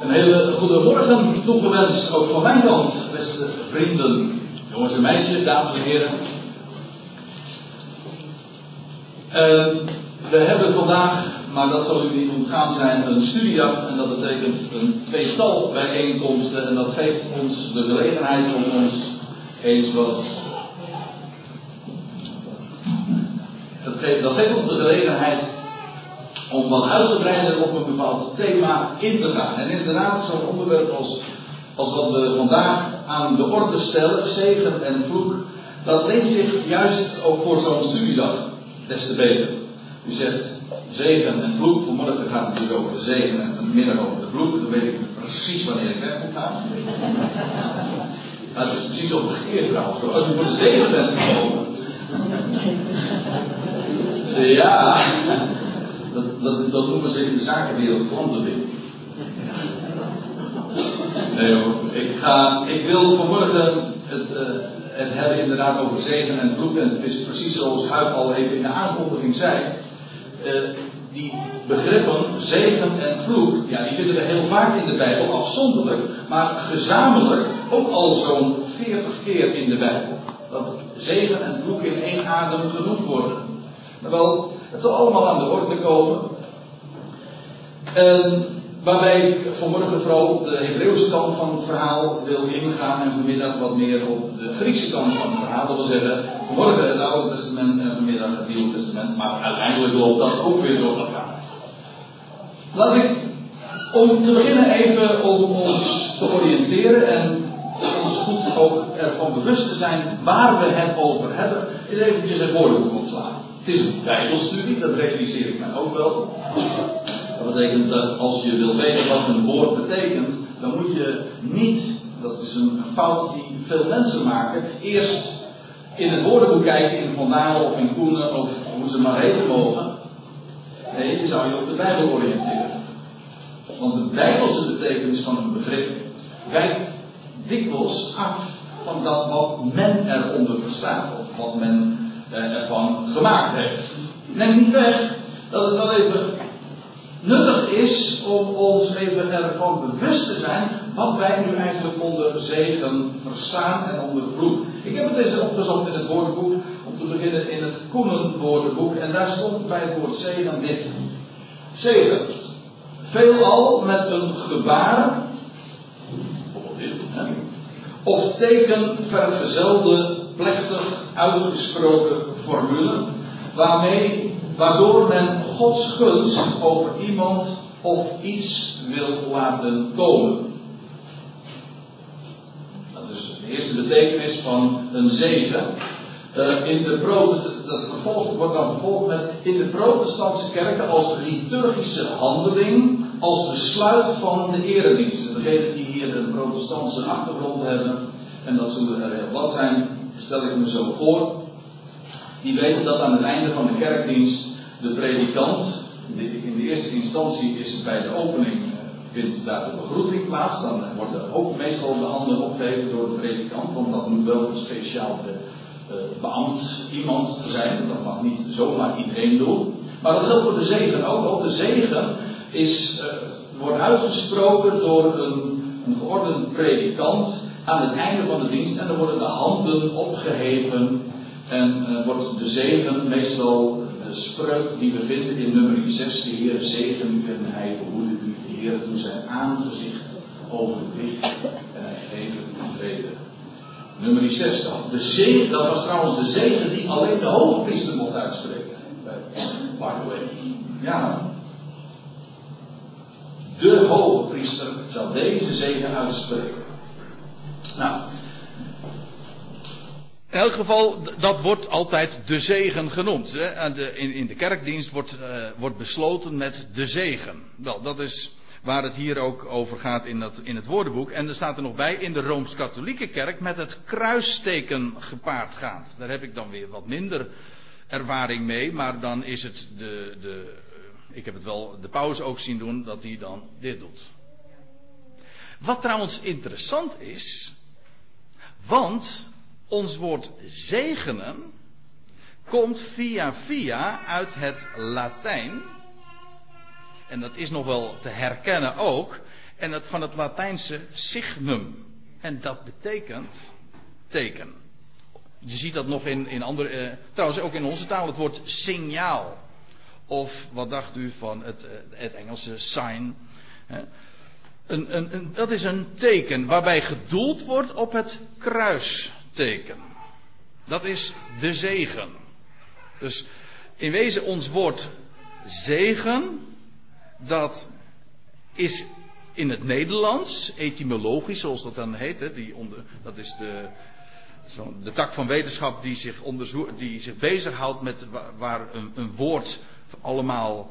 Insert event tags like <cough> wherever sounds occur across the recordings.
Een hele goede morgen toegewenst, ook van mijn kant, beste vrienden, jongens en meisjes, dames en heren. Uh, we hebben vandaag, maar dat zal u niet ontgaan zijn, een studiedag en dat betekent een tweetal bijeenkomsten en dat geeft ons de gelegenheid om ons eens wat. Dat geeft, dat geeft ons de gelegenheid om wat uitgebreider op een bepaald thema in te gaan. En inderdaad, zo'n onderwerp als, als wat we vandaag aan de orde stellen, zegen en vloek, dat leent zich juist ook voor zo'n studiedag des te beter. U zegt zegen en vloek, vanmorgen gaat het natuurlijk over de zegen en vanmiddag over de vloek, dan weet ik precies wanneer ik weg moet gaan. Maar het is precies omgekeerd trouwens. Als u voor de zegen bent gekomen. Ja, dat, dat, noemen ze in de zakenwereld klantenwinning. Nee hoor, ik, ga, ik wil vanmorgen het, uh, het hebben inderdaad over zegen en vloek. En het is precies zoals Huib al even in de aankondiging zei. Uh, die begrippen zegen en vloek, ja, die vinden we heel vaak in de Bijbel, afzonderlijk, maar gezamenlijk ook al zo'n 40 keer in de Bijbel. Dat zegen en vloek in één adem genoemd worden. Wel, het zal allemaal aan de orde komen. En waarbij ik vanmorgen vooral op de Hebreeuwse kant van het verhaal wil ingaan en vanmiddag wat meer op de Griekse kant van het verhaal. Dat wil zeggen, vanmorgen het Oude Testament en vanmiddag het Nieuwe Testament. Maar uiteindelijk loopt dat ook weer door elkaar. Laat ik om te beginnen even om ons te oriënteren en ons goed ook ervan bewust te zijn waar we het over hebben, is eventjes het woordenboek opslaan. Het is een bijbelstudie, dat realiseer ik mij ook wel. Dat betekent dat als je wil weten wat een woord betekent, dan moet je niet, dat is een, fout die veel mensen maken, eerst in het woordenboek kijken in Van Dalen of in Koenen of hoe ze maar heten mogen. Nee, je zou je op de Bijbel oriënteren. Want de Bijbelse betekenis van een begrip wijkt dikwijls af van dat wat men eronder verstaat, of wat men ervan gemaakt heeft. Neem niet weg dat het wel even nuttig is om ons even ervan bewust te zijn wat wij nu eigenlijk onder zegen verstaan en onder vloek. Ik heb het eens opgezocht in het woordenboek, om te beginnen in het Koenen woordenboek, en daar stond bij het woord zegen dit. Zegen. Veelal met een gebaar, of teken vergezelde plechtig uitgesproken formule, waarmee, waardoor men Gods gunst over iemand of iets wil laten komen. Dat is de eerste betekenis van een zegen. Uh, in de dat wordt dan vervolgd met in de protestantse kerken als liturgische handeling, als besluit van de eredienst. Degenen die hier een protestantse achtergrond hebben, en dat zullen er wat zijn, stel ik me zo voor. Die weten dat aan het einde van de kerkdienst de predikant, in de eerste instantie is bij de opening, eh, vindt daar de begroeting plaats. Dan worden ook meestal de handen opgeheven door de predikant, want dat moet wel een speciaal de, uh, beambt iemand zijn. Dat mag niet zomaar iedereen doen. Maar dat geldt voor de zegen ook. Ook de zegen is, wordt uitgesproken door een, een geordende predikant aan het einde van de dienst en dan worden de handen opgeheven en uh, wordt de zegen meestal de spreuk die we vinden in nummer 6, de Heer zegen u en hij behoede u, de Heer toen zijn aangezicht over u licht en hij. Nummer 6 dan. De zegen, dat was trouwens de zegen die alleen de hoge priester mocht uitspreken. By the way. Ja. De hoge priester zal deze zegen uitspreken. Nou. In elk geval, dat wordt altijd de zegen genoemd. In, de kerkdienst wordt, uh, wordt besloten met de zegen. Wel, dat is waar het hier ook over gaat in, in het woordenboek. En er staat er nog bij, in de Rooms-Katholieke kerk met het kruisteken gepaard gaat. Daar heb ik dan weer wat minder ervaring mee, maar dan is het de, de ik heb het wel de paus ook zien doen, dat hij dan dit doet. Wat trouwens interessant is, want ons woord zegenen komt via via uit het Latijn. En dat is nog wel te herkennen ook. En dat van het Latijnse signum. En dat betekent teken. Je ziet dat nog in, in andere. Eh, trouwens, ook in onze taal het woord signaal. Of wat dacht u van het, eh, het Engelse sign? Een, een, dat is een teken waarbij gedoeld wordt op het kruisteken. Dat is de zegen. Dus in wezen ons woord zegen, dat is in het Nederlands, etymologisch zoals dat dan heet, hè, die onder, dat is de, de tak van wetenschap die zich, die zich bezighoudt met waar een, een woord allemaal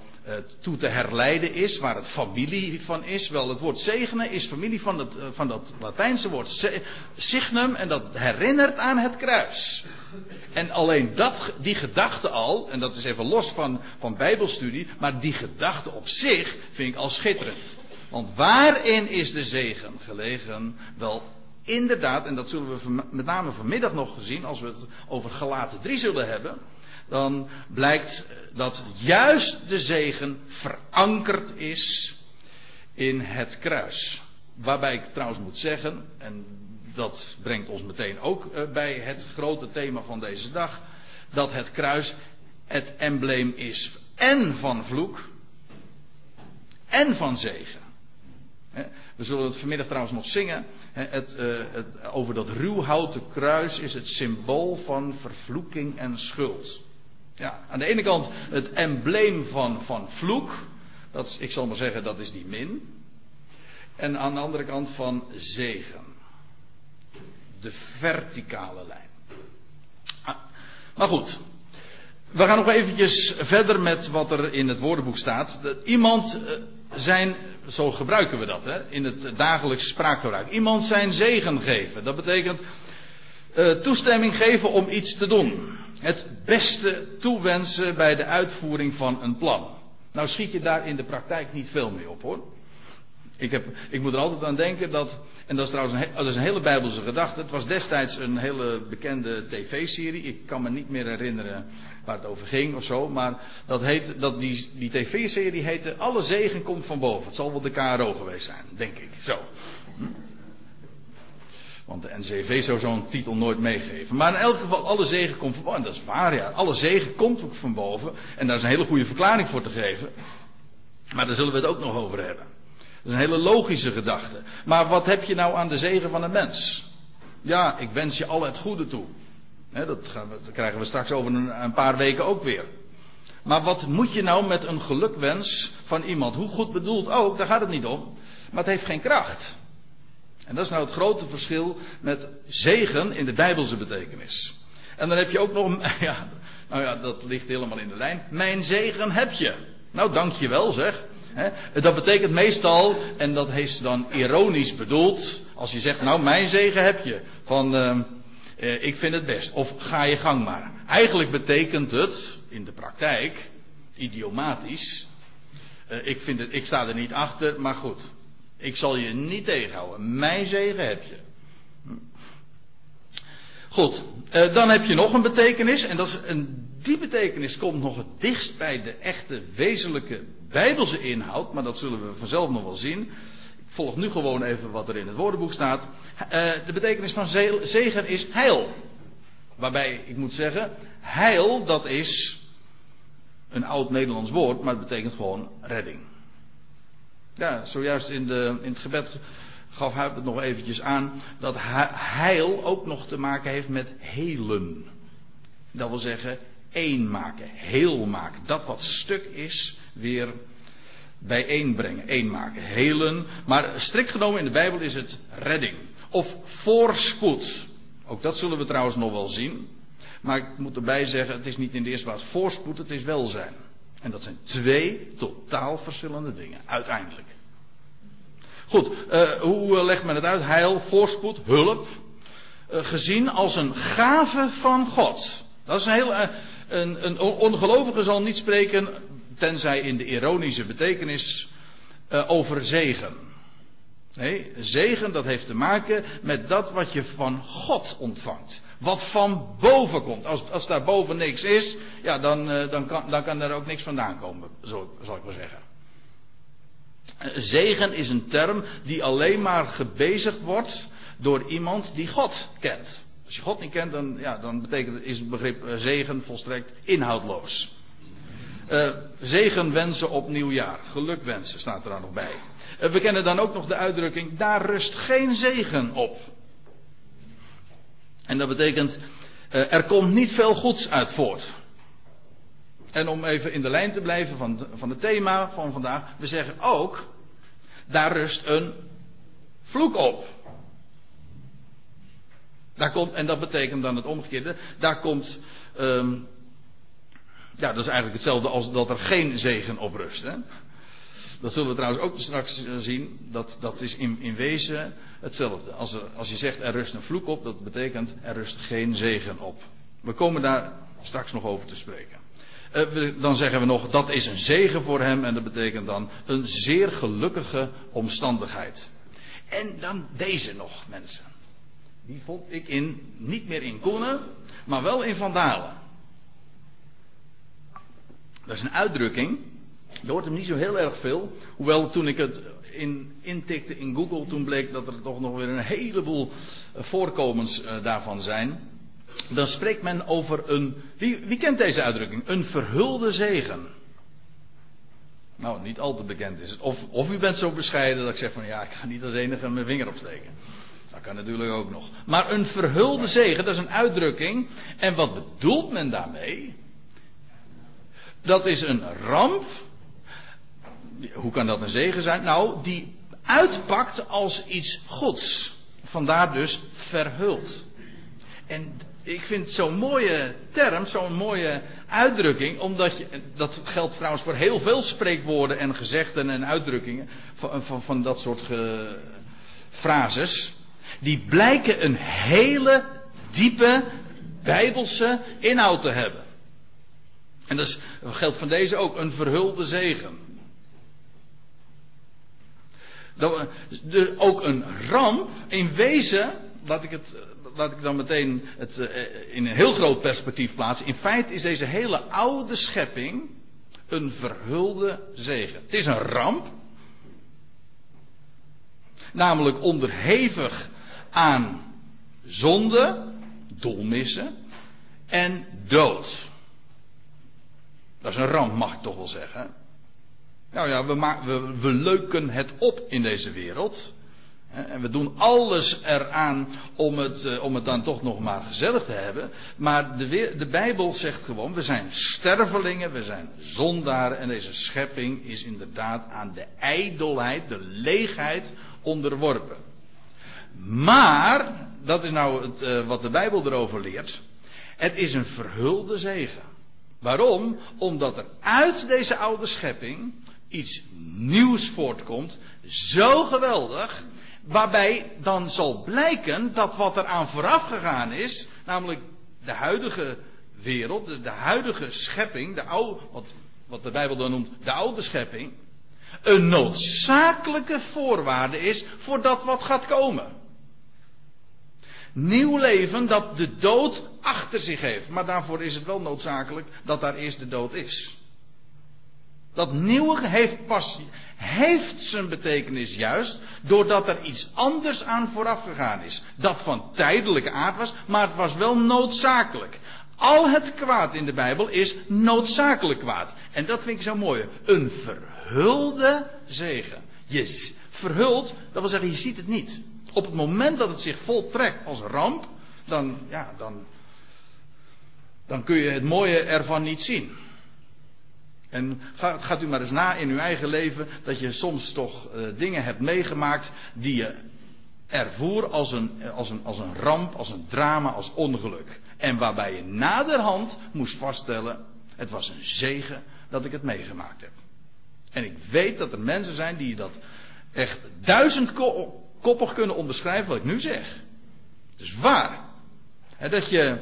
toe te herleiden is, waar het familie van is. Wel, het woord zegenen is familie van, het, uh, van dat Latijnse woord signum en dat herinnert aan het kruis. En alleen dat, die gedachte al, en dat is even los van, van Bijbelstudie, maar die gedachte op zich vind ik al schitterend. Want waarin is de zegen gelegen? Wel, inderdaad, en dat zullen we met name vanmiddag nog gezien, als we het over Galaten 3 zullen hebben. Dan blijkt dat juist de zegen verankerd is in het kruis. Waarbij ik trouwens moet zeggen, en dat brengt ons meteen ook eh, bij het grote thema van deze dag, dat het kruis het embleem is en van vloek en van zegen. We zullen het vanmiddag trouwens nog zingen. Uh, het, over dat ruwhouten kruis is het symbool van vervloeking en schuld. Ja, aan de ene kant het embleem van, van vloek. Dat is, ik zal maar zeggen, dat is die min. En aan de andere kant van zegen. De verticale lijn. Ah, maar goed. We gaan nog eventjes verder met wat er in het woordenboek staat. Iemand uh, zijn zo gebruiken we dat hè, in het dagelijks spraakgebruik. Iemand zijn zegen geven. Dat betekent uh, toestemming geven om iets te doen. Het beste toewensen bij de uitvoering van een plan. Nou schiet je daar in de praktijk niet veel mee op hoor. Ik, heb, ik moet er altijd aan denken dat, en dat is trouwens een, is een hele bijbelse gedachte. Het was destijds een hele bekende tv-serie. Ik kan me niet meer herinneren waar het over ging of zo. Maar dat heet, dat die, die tv-serie heette Alle zegen komt van boven. Het zal wel de KRO geweest zijn, denk ik. Zo. Hm? Want de NCV zou zo'n titel nooit meegeven. Maar in elk geval, alle zegen komt van boven. En dat is waar, ja. Alle zegen komt ook van boven. En daar is een hele goede verklaring voor te geven. Maar daar zullen we het ook nog over hebben. Dat is een hele logische gedachte. Maar wat heb je nou aan de zegen van een mens? Ja, ik wens je al het goede toe. dat, gaan we, krijgen we straks over een, een, paar weken ook weer. Maar wat moet je nou met een gelukwens van iemand? Hoe goed bedoeld ook, daar gaat het niet om. Maar het heeft geen kracht. En dat is nou het grote verschil met zegen in de Bijbelse betekenis. En dan heb je ook nog, <laughs> ja, nou ja, dat ligt helemaal in de lijn. Mijn zegen heb je. Nou, dank je wel zeg. Dat betekent meestal, en dat is dan ironisch bedoeld, als je zegt, nou mijn zegen heb je, van uh, ik vind het best, of ga je gang maar. Eigenlijk betekent het, in de praktijk, idiomatisch, uh, ik, vind het, ik sta er niet achter, maar goed, ik zal je niet tegenhouden. Mijn zegen heb je. Goed, uh, dan heb je nog een betekenis, en dat is een, die betekenis komt nog het dichtst bij de echte wezenlijke bijbelse inhoud, maar dat zullen we vanzelf nog wel zien. Ik volg nu gewoon even wat er in het woordenboek staat. Uh, de betekenis van zegen is heil. Waarbij ik moet zeggen, heil dat is een oud Nederlands woord, maar het betekent gewoon redding. Ja, zojuist in, de, in het gebed gaf hij het nog eventjes aan dat heil ook nog te maken heeft met helen. Dat wil zeggen, één maken, heel maken. Dat wat stuk is, weer bijeenbrengen, één maken, helen. Maar strikt genomen in de Bijbel is het redding. Of voorspoed. Ook dat zullen we trouwens nog wel zien. Maar ik moet erbij zeggen, het is niet in de eerste plaats voorspoed, het is welzijn. En dat zijn twee totaal verschillende dingen, uiteindelijk. Goed, uh, hoe legt men het uit? Heil, voorspoed, hulp. Uh, gezien als een gave van God. Dat is een heel. Een, een ongelovige zal niet spreken tenzij in de ironische betekenis, over zegen. Nee, zegen dat heeft te maken met dat wat je van God ontvangt. Wat van boven komt. Als, als daar boven niks is, ja, dan, uh, dan, kan, dan kan er ook niks vandaan komen, zo, zal ik maar zeggen. Zegen is een term die alleen maar gebezigd wordt door iemand die God kent. Als je God niet kent, dan, ja, dan betekent, is het begrip eh, zegen volstrekt inhoudloos. Uh, zegen wensen op nieuwjaar. Geluk wensen staat er dan nog bij. We kennen dan ook nog de uitdrukking, daar rust geen zegen op. En dat betekent, uh, er komt niet veel goeds uit voort. En om even in de lijn te blijven van, van het thema van vandaag, we zeggen ook, daar rust een vloek op. Daar komt, en dat betekent dan het omgekeerde, daar komt, um, ja, dat is eigenlijk hetzelfde als dat er geen zegen op rust. Hè? Dat zullen we trouwens ook straks zien. Dat, dat is in, in wezen hetzelfde. Als, er, als je zegt er rust een vloek op, dat betekent er rust geen zegen op. We komen daar straks nog over te spreken. Uh, dan zeggen we nog dat is een zegen voor hem en dat betekent dan een zeer gelukkige omstandigheid. En dan deze nog, mensen. Die vond ik in, niet meer in Koenen, maar wel in Vandalen. Dat is een uitdrukking. Je hoort hem niet zo heel erg veel. Hoewel toen ik het in, intikte in Google, toen bleek dat er toch nog weer een heleboel eh, voorkomens uh, daarvan zijn. Dan spreekt men over een. Wie, wie kent deze uitdrukking? Een verhulde zegen. Nou, niet al te bekend is het. Of, of u bent zo bescheiden dat ik zeg van ja, ik ga niet als enige mijn vinger opsteken. Dat kan natuurlijk ook nog. Maar een verhulde zegen, dat is een uitdrukking. En wat bedoelt men daarmee? Dat is een ramp. Hoe kan dat een zegen zijn? Nou, die uitpakt als iets goeds. Vandaar dus verhuld. En ik vind het zo'n mooie term, zo'n mooie uitdrukking, omdat je, dat geldt trouwens voor heel veel spreekwoorden en gezegden en uitdrukkingen van, van, van dat soort frases, die blijken een hele diepe bijbelse inhoud te hebben. En dat geldt van deze ook, een verhulde zegen. Ook een ramp, in wezen, laat ik het laat ik dan meteen het uh, in een heel groot perspectief plaatsen. In feite is deze hele oude schepping een verhulde zegen. Het is een ramp. Namelijk onderhevig aan zonde, dolmissen en dood. Dat is een ramp, mag ik toch wel zeggen. Nou ja, we, we, we leuken het op in deze wereld. En we doen alles eraan om het, eh, om het dan toch nog maar gezellig te hebben. Maar de, de Bijbel zegt gewoon, we zijn stervelingen, we zijn zondaren. En deze schepping is inderdaad aan de ijdelheid, de leegheid onderworpen. Maar, dat is nou het, uh, wat de Bijbel erover leert. Het is een verhulde zegen. Waarom? Omdat er uit deze oude schepping iets nieuws voortkomt. Zo geweldig Waarbij dan zal blijken dat wat er aan vooraf gegaan is, namelijk de huidige wereld, de, huidige schepping, de oude, wat, wat de Bijbel dan noemt de oude schepping, een noodzakelijke voorwaarde is voor dat wat gaat komen. Nieuw leven dat de dood achter zich heeft. Maar daarvoor is het wel noodzakelijk dat daar eerst de dood is. Dat nieuwe heeft pas, heeft zijn betekenis juist doordat er iets anders aan vooraf gegaan is. Dat van tijdelijke aard was, maar het was wel noodzakelijk. Al het kwaad in de Bijbel is noodzakelijk kwaad. En dat vind ik zo mooi. Een verhulde zegen. Je verhuld, dat wil zeggen, je ziet het niet. Op het moment dat het zich voltrekt als ramp, dan, ja, dan, dan kun je het mooie ervan niet zien. En gaat, u maar eens na in uw eigen leven dat je soms toch uh, dingen hebt meegemaakt die je ervoer als een, als, een, als een ramp, als een drama, als ongeluk. En waarbij je naderhand moest vaststellen, het was een zegen dat ik het meegemaakt heb. En ik weet dat er mensen zijn die dat echt duizendkoppig kunnen onderschrijven wat ik nu zeg. Het is waar. Dat je,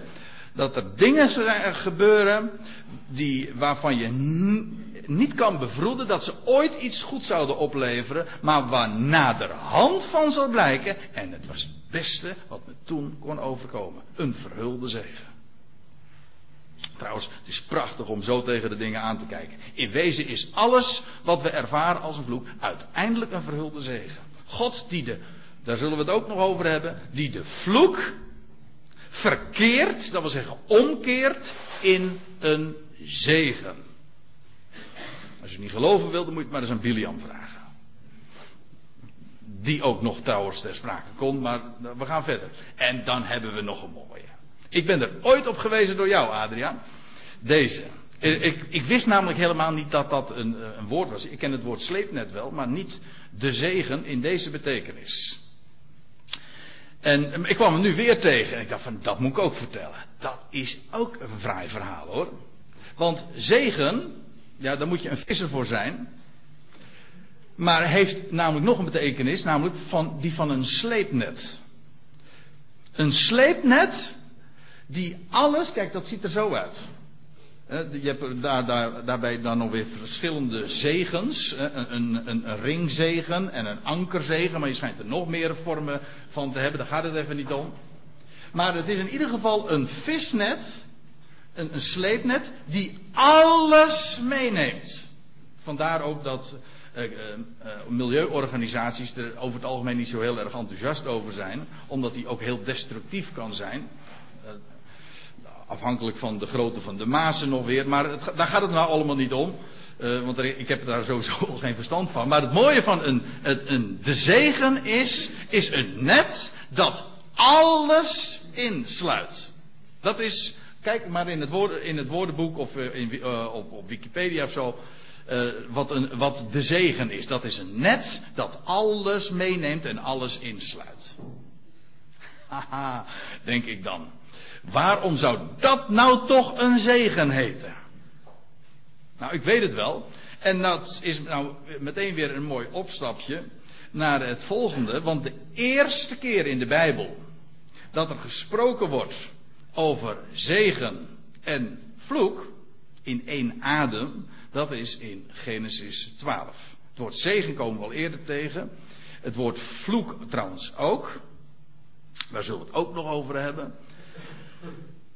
dat er dingen gebeuren die, waarvan je niet kan bevroeden dat ze ooit iets goed zouden opleveren, maar waar naderhand van zal blijken, en het was het beste wat me toen kon overkomen, een verhulde zegen. Trouwens, het is prachtig om zo tegen de dingen aan te kijken. In wezen is alles wat we ervaren als een vloek uiteindelijk een verhulde zegen. God die de, daar zullen we het ook nog over hebben, die de vloek verkeert, dat wil zeggen omkeert in een zegen. Als je niet geloven wilt, dan moet je het maar eens aan Biliam vragen. Die ook nog trouwens ter sprake komt, maar we gaan verder. En dan hebben we nog een mooie. Ik ben er ooit op gewezen door jou, Adriaan. Deze. Ik, ik wist namelijk helemaal niet dat dat een, een, woord was. Ik ken het woord sleepnet wel, maar niet de zegen in deze betekenis. En ik kwam hem nu weer tegen en ik dacht van dat moet ik ook vertellen. Dat is ook een fraai verhaal hoor. Want zegen, ja daar moet je een visser voor zijn. Maar heeft namelijk nog een betekenis, namelijk van, die van een sleepnet. Een sleepnet die alles, kijk dat ziet er zo uit. Je hebt daar, daar, daarbij dan nog weer verschillende zegens. Een, een, een, ringzegen en een ankerzegen. Maar je schijnt er nog meer vormen van te hebben. Daar gaat het even niet om. Maar het is in ieder geval een visnet. Een, een sleepnet. Die alles meeneemt. Vandaar ook dat uh, uh, milieuorganisaties er over het algemeen niet zo heel erg enthousiast over zijn. Omdat die ook heel destructief kan zijn. Afhankelijk van de grootte van de mazen nog weer. Maar daar gaat het nou allemaal niet om. Uh, want ik heb daar sowieso <laughs> geen verstand van. Maar het mooie van een, een, de zegen is, is een net dat alles insluit. Dat is, kijk maar in het, woorden, in het woordenboek of uh, in, uh, op, op, Wikipedia of zo. wat, een, wat de zegen is. Dat is een net dat alles meeneemt en alles insluit. <laughs> Haha, denk ik dan. Waarom zou dat nou toch een zegen heten? Nou, ik weet het wel. En dat is nou meteen weer een mooi opstapje naar het volgende. Want de eerste keer in de Bijbel dat er gesproken wordt over zegen en vloek in één adem, dat is in Genesis 12. Het woord zegen komen we al eerder tegen. Het woord vloek trouwens ook. Daar zullen we het ook nog over hebben.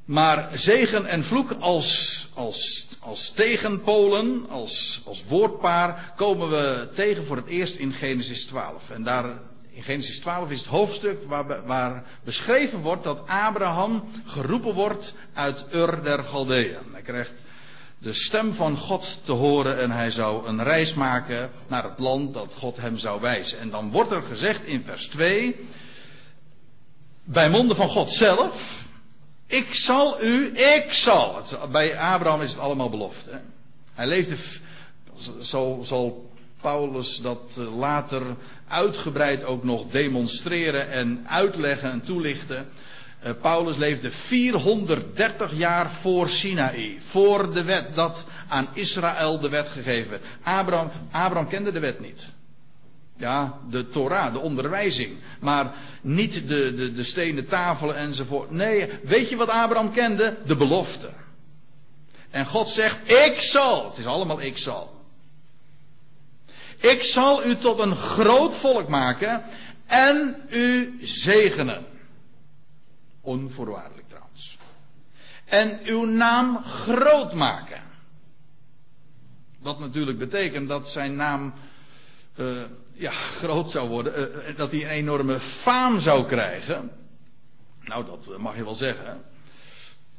Maar zegen en vloek als, als, als tegenpolen, als, als woordpaar, komen we tegen voor het eerst in Genesis 12. En daar, in Genesis 12 is het hoofdstuk waar, waar beschreven wordt dat Abraham geroepen wordt uit Ur der Galdeeën. Hij krijgt de stem van God te horen en hij zou een reis maken naar het land dat God hem zou wijzen. En dan wordt er gezegd in vers 2, bij monden van God zelf, ik zal u, ik zal. Bij Abraham is het allemaal belofte. Hij leefde, zo zal Paulus dat eh, later uitgebreid ook nog demonstreren en uitleggen en toelichten. Uh, Paulus leefde 430 jaar voor Sinaï, voor de wet dat aan Israël de wet gegeven werd. Abraham, Abraham kende de wet niet. Ja, de Torah, de onderwijzing. Maar niet de, de, de stenen tafelen enzovoort. Nee, weet je wat Abraham kende? De belofte. En God zegt, ik zal. Het is allemaal ik zal. Ik zal u tot een groot volk maken en u zegenen. Onvoorwaardelijk trouwens. En uw naam groot maken. Wat natuurlijk betekent dat zijn naam uh, ja, groot zou worden, uh, dat hij een enorme faam zou krijgen. Nou, dat mag je wel zeggen.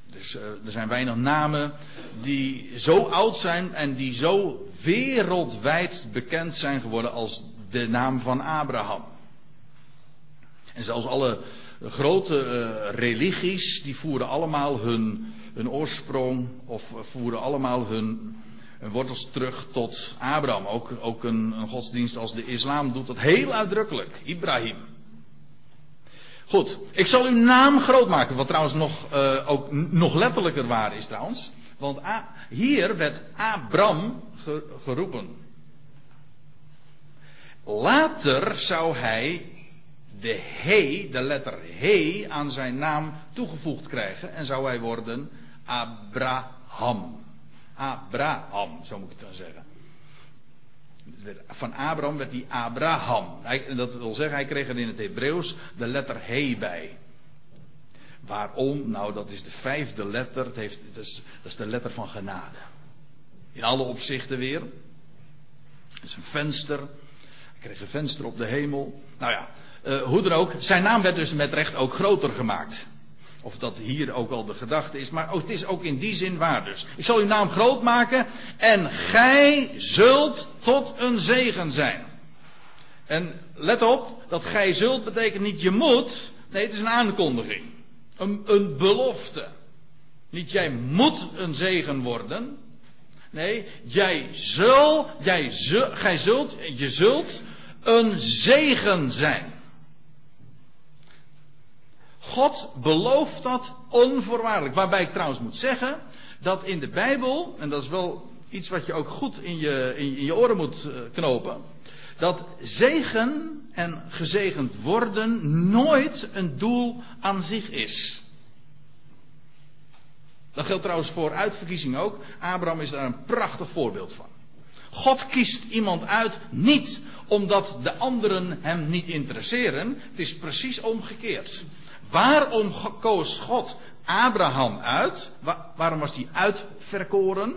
Dus er zijn weinig namen die zo oud zijn en die zo wereldwijd bekend zijn geworden als de naam van Abraham. En zelfs alle grote religies, die voeren allemaal hun, hun oorsprong of voeren allemaal hun wortels terug tot Abraham. Ook, ook een, een, godsdienst als de islam doet dat heel uitdrukkelijk. Ibrahim. Goed, ik zal uw naam groot maken. Wat trouwens nog, uh, ook nog letterlijker waar is trouwens. Want hier werd Abram geroepen. Later zou hij de he, de letter he, aan zijn naam toegevoegd krijgen. En zou hij worden Abraham. Abraham, zo moet ik het dan zeggen. Van Abraham werd hij Abraham. Hij, dat wil zeggen, hij kreeg er in het Hebreeuws de letter he bij. Waarom? Nou, dat is de vijfde letter. Het heeft, dat, is, de letter van genade. In alle opzichten weer. Het is een venster. Hij kreeg een venster op de hemel. Nou ja, uh, hoe dan ook. Zijn naam werd dus met recht ook groter gemaakt. Of dat hier ook al de gedachte is. Maar het is ook in die zin waar dus. Ik zal uw naam groot maken. En gij zult tot een zegen zijn. En let op, dat gij zult betekent niet je moet. Nee, het is een aankondiging. Een, een belofte. Niet jij moet een zegen worden. Nee, jij zul, jij zul, gij zult, je zult een zegen zijn. God belooft dat onvoorwaardelijk. Waarbij ik trouwens moet zeggen dat in de Bijbel, en dat is wel iets wat je ook goed in je, in, je oren moet eh, knopen, dat zegen en gezegend worden nooit een doel aan zich is. Dat geldt trouwens voor uitverkiezing ook. Abraham is daar een prachtig voorbeeld van. God kiest iemand uit niet omdat de anderen hem niet interesseren. Het is precies omgekeerd. Waarom koos God Abraham uit? waarom was hij uitverkoren?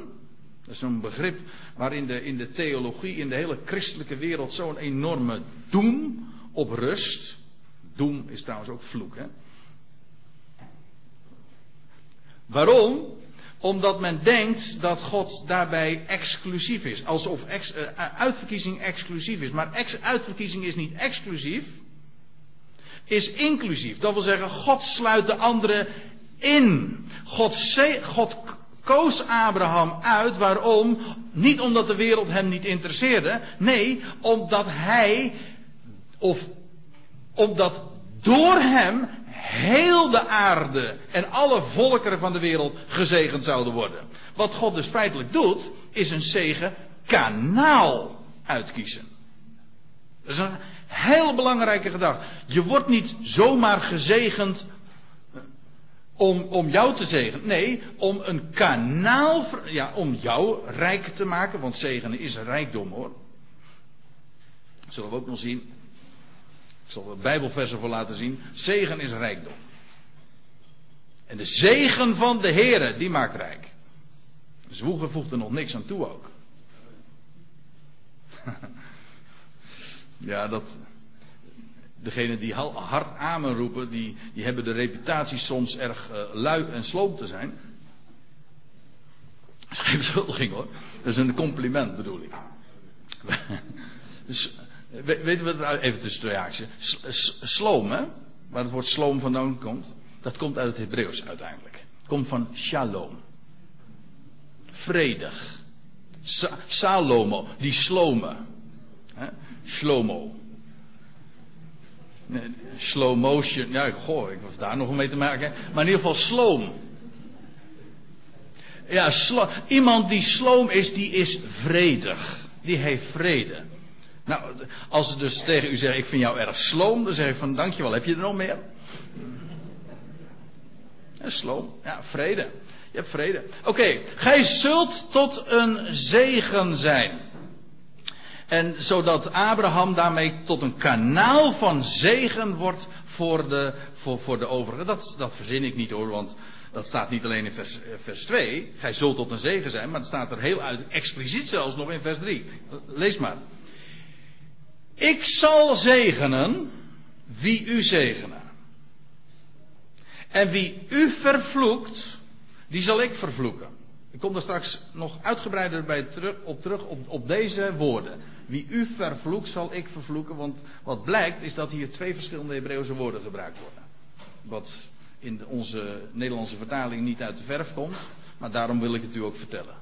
Dat is een begrip waarin de, in de theologie, in de hele christelijke wereld zo'n enorme doem op rust. Doem is trouwens ook vloek, hè? Waarom? Omdat men denkt dat God daarbij exclusief is. Alsof ex, uh, uitverkiezing exclusief is. Maar ex, uitverkiezing is niet exclusief. Is inclusief. Dat wil zeggen, God sluit de anderen in. God, God koos Abraham uit. Waarom? Niet omdat de wereld hem niet interesseerde. Nee, omdat hij, of omdat door hem heel de aarde en alle volkeren van de wereld gezegend zouden worden. Wat God dus feitelijk doet, is een zegen kanaal uitkiezen. Dat is een heel belangrijke gedachte. Je wordt niet zomaar gezegend om, om jou te zegenen. Nee, om een kanaal, ja, om jou rijk te maken. Want zegenen is rijkdom hoor. Zullen we ook nog zien. Ik zal er Bijbelversen voor laten zien. Zegen is rijkdom. En de zegen van de Heere, die maakt rijk. Zwoegen voegt er nog niks aan toe ook. <laughs> ja, dat, degenen die hard amen roepen, die, die hebben de reputatie soms erg uh, lui en sloom te zijn. Dat is geen <laughs> beschuldiging hoor. Dat is een compliment bedoel ik. <laughs> dus, weten we het even tussen twee haakjes. Sloom, hè? Waar het woord sloom vandaan komt. Dat komt uit het Hebreeuws uiteindelijk. Komt van shalom. Vredig. Sa Salomo, die slome. Hè? Shlomo. Slow motion. Ja, goh, ik was daar nog mee te maken. Maar in ieder geval sloom. Ja, iemand die sloom is, die is vredig. Die heeft vrede. Nou, als ze dus tegen u zeggen, ik vind jou erg sloom, dan zeg ik van, dankjewel, heb je er nog meer? Sloom, ja, vrede. Je hebt vrede. Oké, gij zult tot een zegen zijn. En zodat Abraham daarmee tot een kanaal van zegen wordt voor de, voor, voor de overigen. Dat, dat verzin ik niet hoor, want dat staat niet alleen in vers, vers 2. Gij zult tot een zegen zijn, maar het staat er heel uit, expliciet zelfs nog in vers 3. Lees maar. Ik zal zegenen wie u zegenen. En wie u vervloekt, die zal ik vervloeken. Ik kom daar straks nog uitgebreider bij terug, op terug op, op deze woorden. Wie u vervloekt, zal ik vervloeken. Want wat blijkt is dat hier twee verschillende Hebreeuwse woorden gebruikt worden. Wat in onze Nederlandse vertaling niet uit de verf komt. Maar daarom wil ik het u ook vertellen.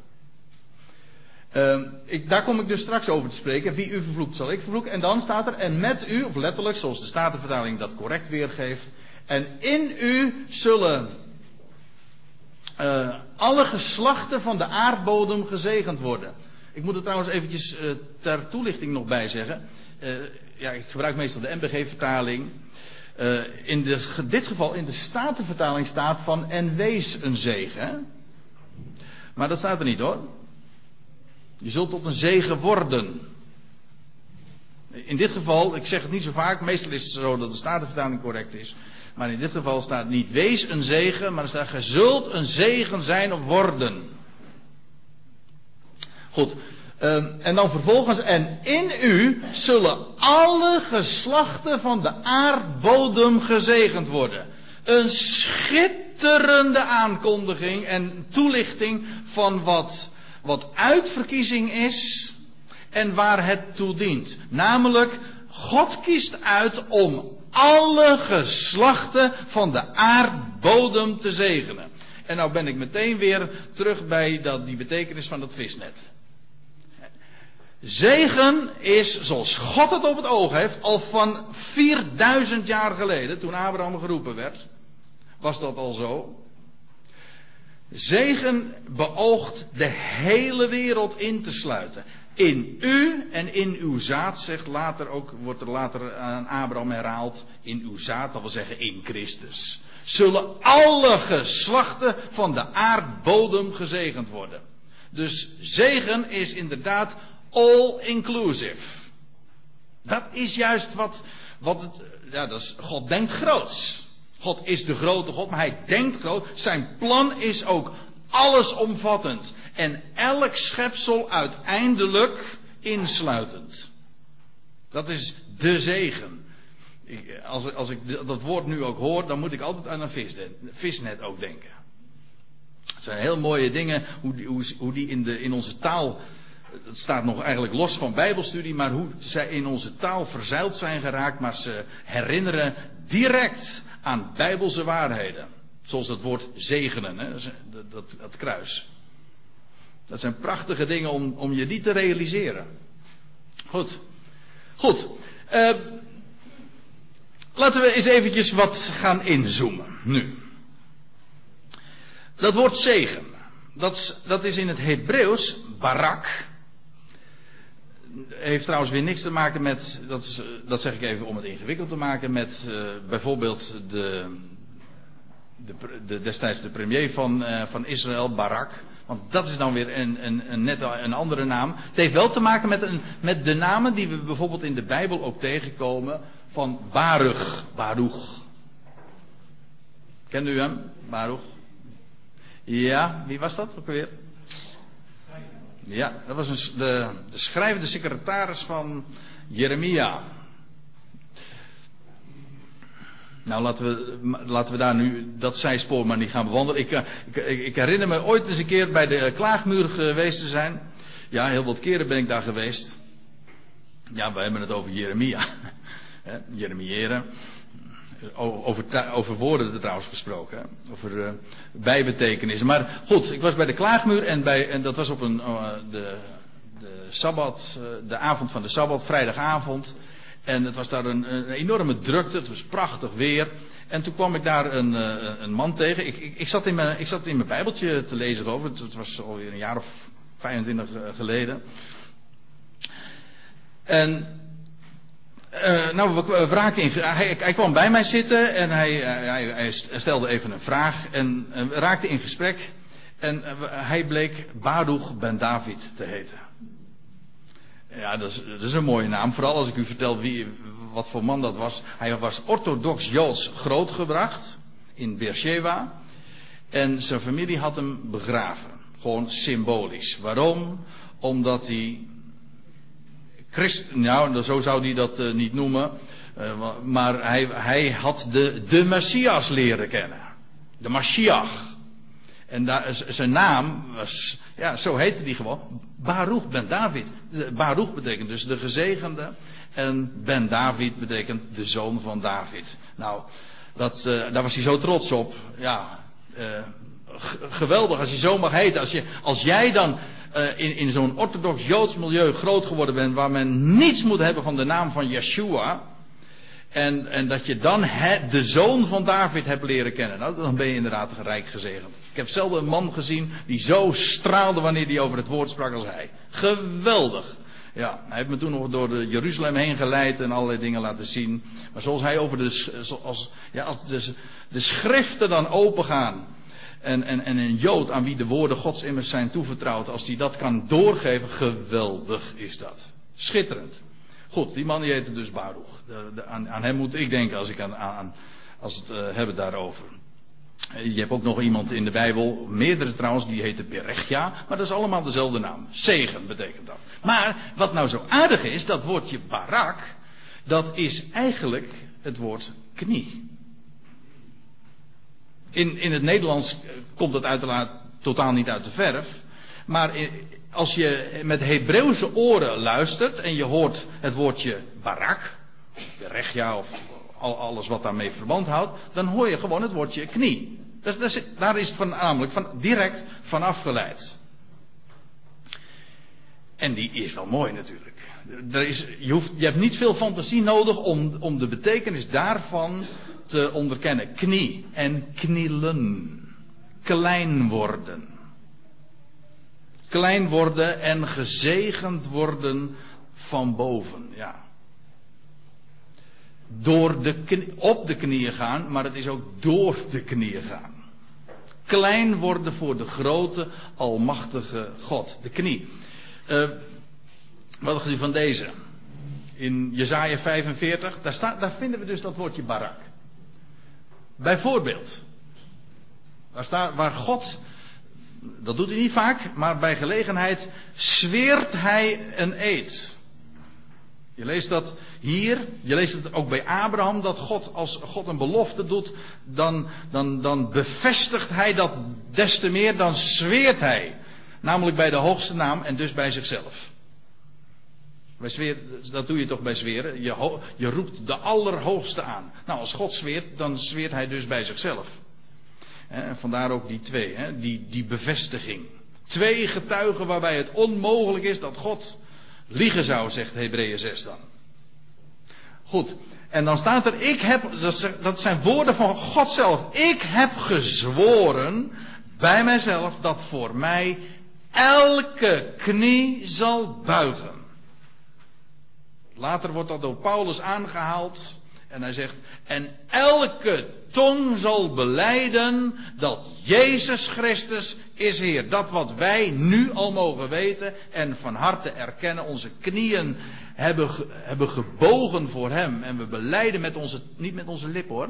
Uh, ik, daar kom ik dus straks over te spreken. Wie u vervloekt, zal ik vervloeken. En dan staat er, en met u, of letterlijk, zoals de Statenvertaling dat correct weergeeft. En in u zullen uh, alle geslachten van de aardbodem gezegend worden. Ik moet er trouwens eventjes uh, ter toelichting nog bij zeggen. Uh, ja, ik gebruik meestal de MBG-vertaling. in dit geval in de Statenvertaling staat van en wees een zegen. Maar dat staat er niet hoor. Je zult tot een zegen worden. In dit geval, ik zeg het niet zo vaak, meestal is het zo dat de Statenvertaling correct is. Maar in dit geval staat niet wees een zegen, maar er staat ge zult een zegen zijn of worden. Goed. Ehm, en dan vervolgens, en in u zullen alle geslachten van de aardbodem gezegend worden. Een schitterende aankondiging en toelichting van wat, wat uitverkiezing is en waar het toe dient. Namelijk, God kiest uit om alle geslachten van de aardbodem te zegenen. En nou ben ik meteen weer terug bij dat, die betekenis van dat visnet. Zegen is, zoals God het op het oog heeft, al van 4000 jaar geleden, toen Abraham geroepen werd, was dat al zo. Zegen beoogt de hele wereld in te sluiten. In u en in uw zaad, zegt later ook, wordt er later aan Abraham herhaald, in uw zaad, dat wil zeggen in Christus. Zullen alle geslachten van de aardbodem gezegend worden. Dus zegen is inderdaad all inclusive. Dat is juist wat, wat het, ja, dat is, God denkt groots. God is de grote God, maar hij denkt groot. Zijn plan is ook allesomvattend. En elk schepsel uiteindelijk insluitend. Dat is de zegen. Ik, als, als ik dat woord nu ook hoor, dan moet ik altijd aan een visnet, ook denken. Het zijn heel mooie dingen hoe hoe, hoe die in, de, in onze taal het staat nog eigenlijk los van Bijbelstudie, maar hoe zij in onze taal verzeild zijn geraakt, maar ze herinneren direct aan Bijbelse waarheden. Zoals dat woord zegenen, hè? Dat, dat, kruis. Dat zijn prachtige dingen om, om je die te realiseren. Goed. Goed. Uh, laten we eens eventjes wat gaan inzoomen. Nu. Dat woord zegen. Dat, dat is in het Hebreeuws barak heeft trouwens weer niks te maken met, dat, is, dat zeg ik even om het ingewikkeld te maken, met uh, bijvoorbeeld de, de, de, destijds de premier van, uh, van Israël, Barak. Want dat is dan weer een, een, een, net een andere naam. Het heeft wel te maken met, een, met de namen die we bijvoorbeeld in de Bijbel ook tegenkomen van Baruch. Baruch. Kent u hem? Baruch? Ja, wie was dat ook weer? Ja, dat was een, de schrijvende secretaris van Jeremia. Nou, laten we, laten we daar nu dat zijspoor maar niet gaan bewandelen. Ik, eh, ik, ik, herinner me ooit eens een keer bij de klaagmuur geweest te zijn. Ja, heel wat keren ben ik daar geweest. Ja, we hebben het over Jeremia. <laughs> Jeremiëren. Over, over woorden trouwens gesproken. Over uh, bijbetekenissen. Maar goed, ik was bij de klaagmuur en, bij, en dat was op een, uh, de, de Sabbat, de avond van de Sabbat, vrijdagavond. En het was daar een, een, enorme drukte, het was prachtig weer. En toen kwam ik daar een, een man tegen. Ik, ik, ik, zat in mijn, ik zat in mijn Bijbeltje te lezen over. Het, het was alweer een jaar of 25 geleden. En uh, nou, we, raakten in, hij, kwam bij mij zitten en hij, hij, hij stelde even een vraag en we raakten in gesprek. En hij bleek Baruch ben David te heten. Ja, dat is, dat is, een mooie naam. Vooral als ik u vertel wie, wat voor man dat was. Hij was orthodox Joods grootgebracht in Beersheba. En zijn familie had hem begraven. Gewoon symbolisch. Waarom? Omdat hij Christ, nou, zo zou hij dat uh, niet noemen. Uh, maar hij, hij had de, de Messias leren kennen. De Mashiach. En zijn naam was, ja, zo heette die gewoon. Baruch ben David. Baruch betekent dus de gezegende. En ben David betekent de zoon van David. Nou, dat, uh, daar was hij zo trots op. Ja, geweldig als je zo mag heten. Als, je, als jij dan uh, in, in zo'n orthodox Joods milieu groot geworden bent, waar men niets moet hebben van de naam van Yeshua. En, en dat je dan de zoon van David hebt leren kennen. Nou, dan ben je inderdaad rijk gezegend. Ik heb zelden een man gezien die zo straalde wanneer hij over het woord sprak als hij. Geweldig. Ja, hij heeft me toen nog door de Jeruzalem heen geleid en allerlei dingen laten zien. Maar zoals hij over de, zoals, ja, als de, de schriften dan opengaan. En, en, en een Jood aan wie de woorden Gods immers zijn toevertrouwd, als die dat kan doorgeven, geweldig is dat. Schitterend. Goed, die man die heette dus Baruch. De, de, aan, aan, hem moet ik denken als ik aan, aan, als het hebben daarover. Je hebt ook nog iemand in de Bijbel, meerdere trouwens, die heette Berechia, maar dat is allemaal dezelfde naam. Zegen betekent dat. Maar wat nou zo aardig is, dat woordje barak, dat is eigenlijk het woord knie. In, in het Nederlands komt dat uiteraard totaal niet uit de verf. Maar als je met Hebreeuwse oren luistert en je hoort het woordje barak, Berechia of alles wat daarmee verband houdt, dan hoor je gewoon het woordje knie. Daar is het van, namelijk van, direct van afgeleid. En die is wel mooi natuurlijk. Is, je, hoeft, je hebt niet veel fantasie nodig om, om de betekenis daarvan te onderkennen. Knie en knielen. Klein worden. Klein worden en gezegend worden van boven. Ja door de op de knieën gaan, maar het is ook door de knieën gaan. Klein worden voor de grote, almachtige God. De knie. Uh, wat dacht u van deze? In Jezaja 45, daar, staat, daar vinden we dus dat woordje barak. Bijvoorbeeld. Waar, staat, waar God, dat doet hij niet vaak, maar bij gelegenheid zweert hij een eed. Je leest dat hier, je leest het ook bij Abraham, dat God, als God een belofte doet, dan, dan, dan bevestigt hij dat des te meer, dan zweert hij. Namelijk bij de hoogste naam en dus bij zichzelf. Bij zweer, dat doe je toch bij zweren? Je, je roept de Allerhoogste aan. Nou, als God zweert, dan zweert hij dus bij zichzelf. Vandaar ook die twee, hè, die, die bevestiging. Twee getuigen waarbij het onmogelijk is dat God liegen zou, zegt Hebreeën 6 dan. Goed. En dan staat er, ik heb, dat zijn woorden van God zelf. Ik heb gezworen bij mijzelf dat voor mij elke knie zal buigen. Later wordt dat door Paulus aangehaald. En hij zegt, en elke tong zal beleiden dat Jezus Christus is Heer. Dat wat wij nu al mogen weten en van harte erkennen, onze knieën hebben, hebben gebogen voor Hem. En we beleiden met onze, niet met onze lippen hoor.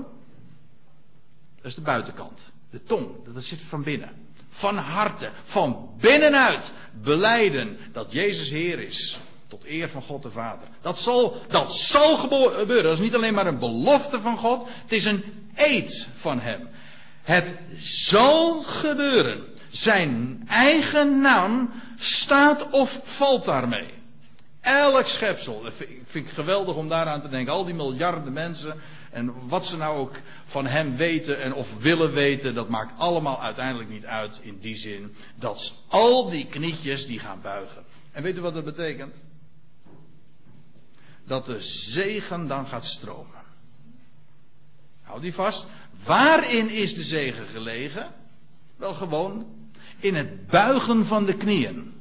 Dat is de buitenkant. De tong, dat zit van binnen. Van harte, van binnenuit beleiden dat Jezus Heer is. Tot eer van God de Vader. Dat zal, dat zal gebeuren. Dat is niet alleen maar een belofte van God. Het is een eed van Hem. Het zal gebeuren. Zijn eigen naam staat of valt daarmee. Elk schepsel. Dat vind ik geweldig om daaraan te denken. Al die miljarden mensen. En wat ze nou ook van hem weten en of willen weten. Dat maakt allemaal uiteindelijk niet uit. In die zin dat al die knietjes die gaan buigen. En weet u wat dat betekent? Dat de zegen dan gaat stromen. Houd die vast. Waarin is de zegen gelegen? Wel gewoon in het buigen van de knieën.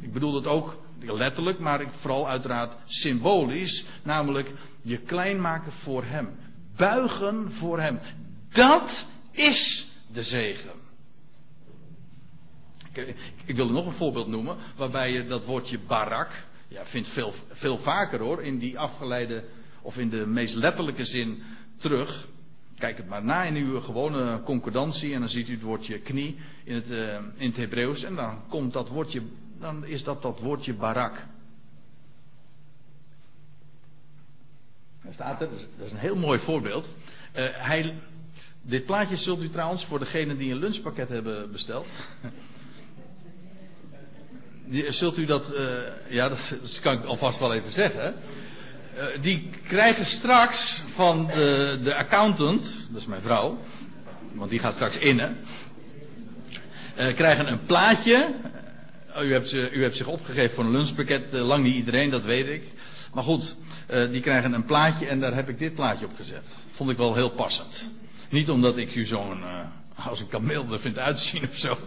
Ik bedoel dat ook letterlijk, maar vooral uiteraard symbolisch. Namelijk je klein maken voor Hem. Buigen voor Hem. Dat is de zegen. Ik, ik wil nog een voorbeeld noemen, waarbij je dat woordje barak, ja, vindt veel, veel vaker hoor, in die afgeleide, of in de meest letterlijke zin terug. Kijk het maar na in uw gewone concordantie en dan ziet u het woordje knie in het, uh, in het Hebreeuws en dan komt dat woordje, dan is dat dat woordje barak. Daar staat er, dat is een heel mooi voorbeeld. Uh, hij, dit plaatje zult u trouwens voor degenen die een lunchpakket hebben besteld. Zult u dat, uh, ja, dat, kan ik alvast wel even zeggen. Uh, die krijgen straks van de, de, accountant, dat is mijn vrouw, want die gaat straks innen, uh, krijgen een plaatje. u, hebt, u hebt zich opgegeven voor een lunchpakket, lang niet iedereen, dat weet ik. Maar goed, die krijgen een plaatje en daar heb ik dit plaatje op gezet. Vond ik wel heel passend. Niet omdat ik u zo'n als een kameel er vindt uitzien of zo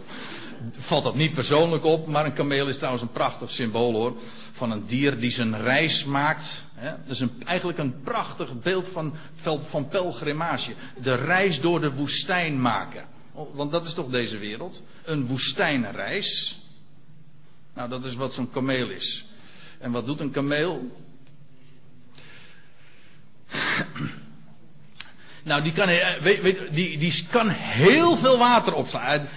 valt dat niet persoonlijk op, maar een kameel is trouwens een prachtig symbool hoor. Van een dier die zijn reis maakt. Hè? Dat is eigenlijk een prachtig beeld van, van pelgrimage. De reis door de woestijn maken. Want dat is toch deze wereld? Een woestijnreis. Nou, dat is wat zo'n kameel is. En wat doet een kameel? Nou, die kan, eh, weet, weet, die, die kan heel veel water opslaan.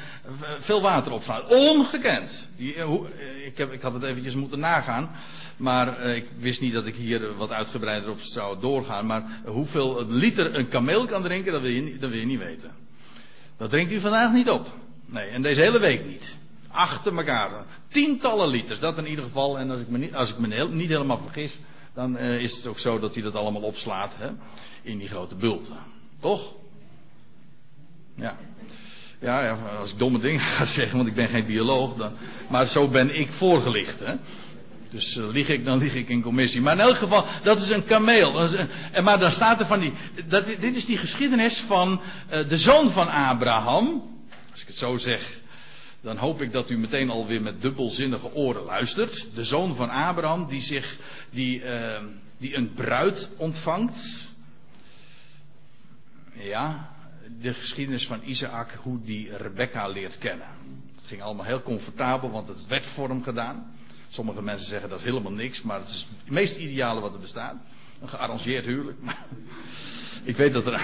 Veel water opslaan. Ongekend. Die, ik, heb, ik had het eventjes moeten nagaan. Maar ik wist niet dat ik hier wat uitgebreider op zou doorgaan. Maar hoeveel liter een kameel kan drinken, dat wil je, niet weten. Dat drinkt u vandaag niet op. Nee, en deze hele week niet. Achter elkaar. Tientallen liters, dat in ieder geval. En als ik me niet, als ik me niet helemaal vergis, dan is het ook zo dat hij dat allemaal opslaat. Hè, in die grote bulten. Toch? Ja. Ja, ja, als ik domme dingen <laughs> ga zeggen, want ik ben geen bioloog. Dan, maar zo ben ik voorgelicht. Hè. Dus uh, lieg ik, dan lieg ik in commissie. Maar in elk geval, dat is een kameel. Dat maar dan staat er van die. Dat, dit is die geschiedenis van uh, de zoon van Abraham. Als ik het zo zeg, dan hoop ik dat u meteen alweer met dubbelzinnige oren luistert. De zoon van Abraham, die zich. Die, uh, die een bruid ontvangt. Ja, de geschiedenis van Isaac, hoe die Rebecca leert kennen. Het ging allemaal heel comfortabel, want het werd voor hem gedaan. Sommige mensen zeggen dat is helemaal niks, maar het is het meest ideale wat er bestaat. Een gearrangeerd huwelijk. <laughs> ik weet dat er.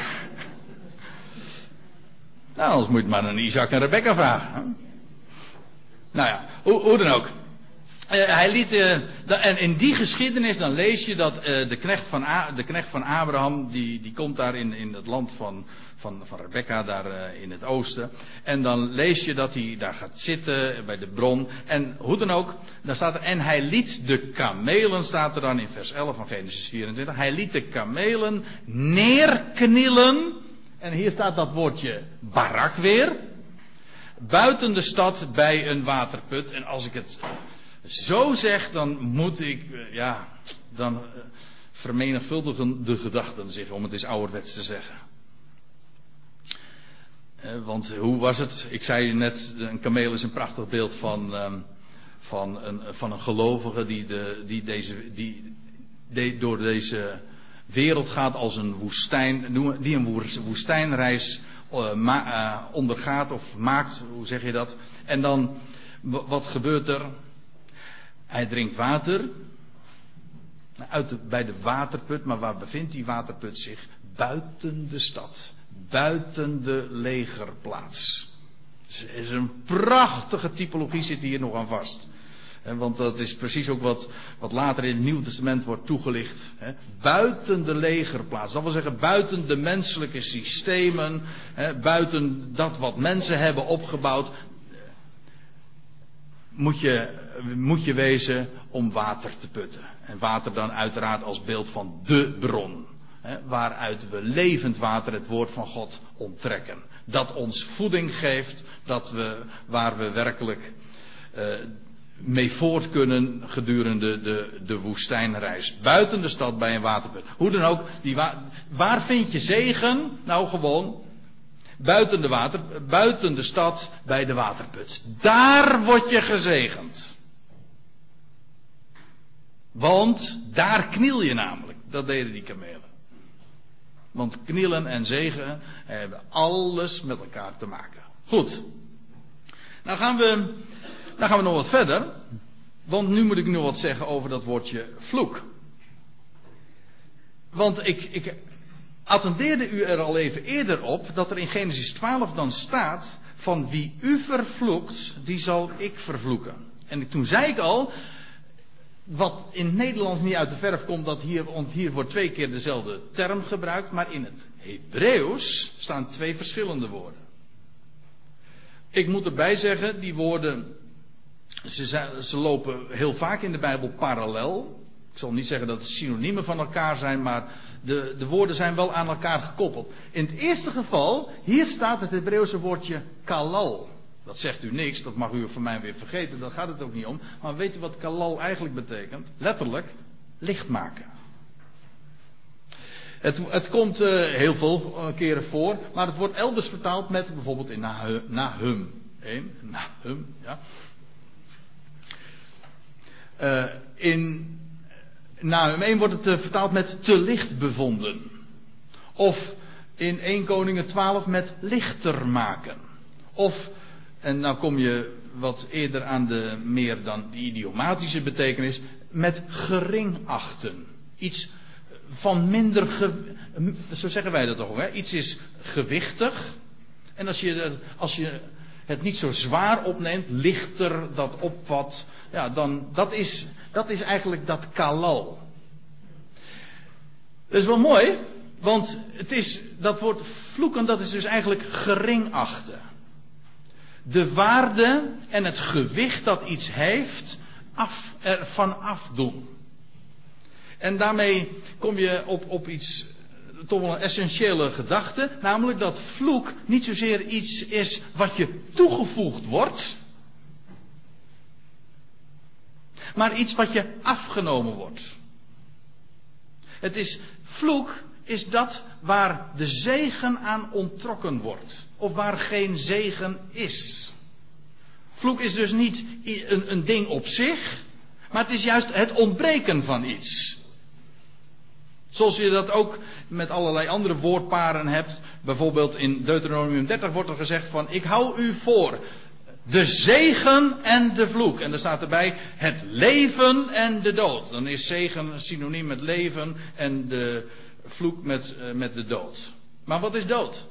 nou, anders moet je maar aan Isaac en Rebecca vragen. Nou ja, hoe, hoe dan ook. Uh, hij liet, uh, en in die geschiedenis dan lees je dat uh, de, knecht van de knecht van Abraham, die, die komt daar in, in het land van, van, van Rebecca, daar in het oosten. En dan lees je dat hij daar gaat zitten bij de bron. En hoe dan ook, daar staat er, en hij liet de kamelen, staat er dan in vers 11 van Genesis 24. Hij liet de kamelen neerknielen. En hier staat dat woordje barak weer. Buiten de stad bij een waterput. En als ik het zo zeg, dan moet ik, ja, dan vermenigvuldigen de gedachten zich, om het eens ouderwets te zeggen. Want hoe was het? Ik zei net, een kameel is een prachtig beeld van, van, een, van een gelovige die, de, die, deze, die, die door deze wereld gaat als een woestijn, die een woestijnreis ondergaat of maakt, hoe zeg je dat? En dan, wat gebeurt er? Hij drinkt water. Uit de, bij de waterput, maar waar bevindt die waterput zich? Buiten de stad. Buiten de legerplaats. Dus er is een prachtige typologie zit hier nog aan vast. Want dat is precies ook wat, wat later in het Nieuw Testament wordt toegelicht. Buiten de legerplaats. Dat wil zeggen buiten de menselijke systemen. Buiten dat wat mensen hebben opgebouwd. Moet je, moet je wezen om water te putten. En water dan uiteraard als beeld van de bron. Hè, waaruit we levend water, het woord van God, onttrekken. Dat ons voeding geeft. Dat we, waar we werkelijk. Uh, mee voort kunnen gedurende de, de woestijnreis. Buiten de stad bij een waterput. Hoe dan ook, die wa waar vind je zegen? Nou gewoon buiten de, water, buiten de stad bij de waterput. Daar word je gezegend. Want daar kniel je namelijk. Dat deden die kamelen. Want knielen en zegen hebben alles met elkaar te maken. Goed. Nou gaan we dan gaan we nog wat verder. Want nu moet ik nog wat zeggen over dat woordje vloek. Want ik, ik attendeerde u er al even eerder op dat er in Genesis 12 dan staat: van wie u vervloekt, die zal ik vervloeken. En toen zei ik al, wat in het Nederlands niet uit de verf komt, dat hier, hier wordt twee keer dezelfde term gebruikt, maar in het Hebreeuws staan twee verschillende woorden. Ik moet erbij zeggen, die woorden ze, ze, lopen heel vaak in de Bijbel parallel. Ik zal niet zeggen dat het synoniemen van elkaar zijn, maar de, de woorden zijn wel aan elkaar gekoppeld. In het eerste geval, hier staat het Hebreeuwse woordje kalal. Dat zegt u niks, dat mag u van mij weer vergeten, daar gaat het ook niet om. Maar weet u wat kalal eigenlijk betekent? Letterlijk, licht maken. Het, het komt uh, heel veel uh, keren voor, maar het wordt elders vertaald met bijvoorbeeld in Nahum. Nahum, Nahum ja. Uh, in Nahum 1 wordt het vertaald met te licht bevonden. Of in 1 Koningen 12 met lichter maken. Of, en nou kom je wat eerder aan de meer dan idiomatische betekenis, met gering achten. Iets van minder, zo zeggen wij dat toch hè? Iets is gewichtig. En als je, als je het niet zo zwaar opneemt, lichter dat opvat, ja, dan, dat is, dat is eigenlijk dat kalal. Dat is wel mooi, want het is, dat woord vloeken, dat is dus eigenlijk gering achten. De waarde en het gewicht dat iets heeft, af, ervan afdoen. En daarmee kom je op, op iets, toch wel een essentiële gedachte, namelijk dat vloek niet zozeer iets is wat je toegevoegd wordt, maar iets wat je afgenomen wordt. Het is vloek is dat waar de zegen aan ontrokken wordt. Of waar geen zegen is. Vloek is dus niet een, een ding op zich. Maar het is juist het ontbreken van iets. Zoals je dat ook met allerlei andere woordparen hebt. Bijvoorbeeld in Deuteronomium 30 wordt er gezegd van ik hou u voor de zegen en de vloek. En er staat erbij het leven en de dood. Dan is zegen synoniem met leven en de vloek met, uh, met de dood. Maar wat is dood?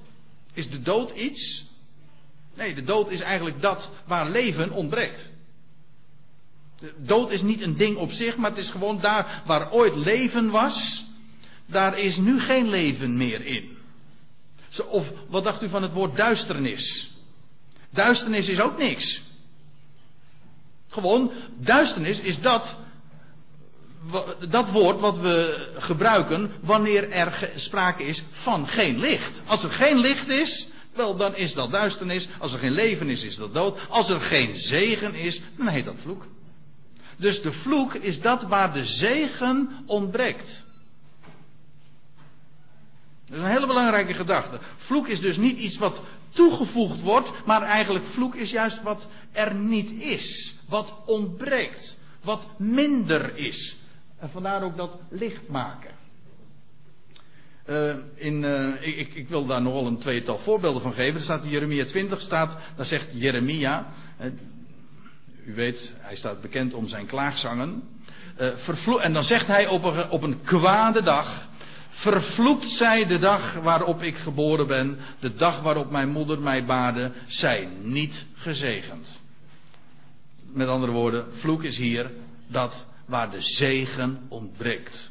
Is de dood iets? Nee, de dood is eigenlijk dat waar leven ontbreekt. De dood is niet een ding op zich, maar het is gewoon daar waar ooit leven was, daar is nu geen leven meer in. Of wat dacht u van het woord duisternis? Duisternis is ook niks. Gewoon, duisternis is dat, dat woord wat we gebruiken wanneer er sprake is van geen licht. Als er geen licht is, wel dan is dat duisternis. Als er geen leven is, is dat dood. Als er geen zegen is, dan heet dat vloek. Dus de vloek is dat waar de zegen ontbreekt. Dat is een hele belangrijke gedachte. Vloek is dus niet iets wat toegevoegd wordt, maar eigenlijk vloek is juist wat er niet is. Wat ontbreekt. Wat minder is. En vandaar ook dat licht maken. Uh, in, uh, ik, ik, wil daar nogal een tweetal voorbeelden van geven. Er staat in Jeremia 20, staat, daar zegt Jeremia, uh, u weet, hij staat bekend om zijn klaagzangen. en dan zegt hij op een, op een kwade dag, Vervloekt zij de dag waarop ik geboren ben, de dag waarop mijn moeder mij baarde, zij niet gezegend. Met andere woorden, vloek is hier dat waar de zegen ontbreekt.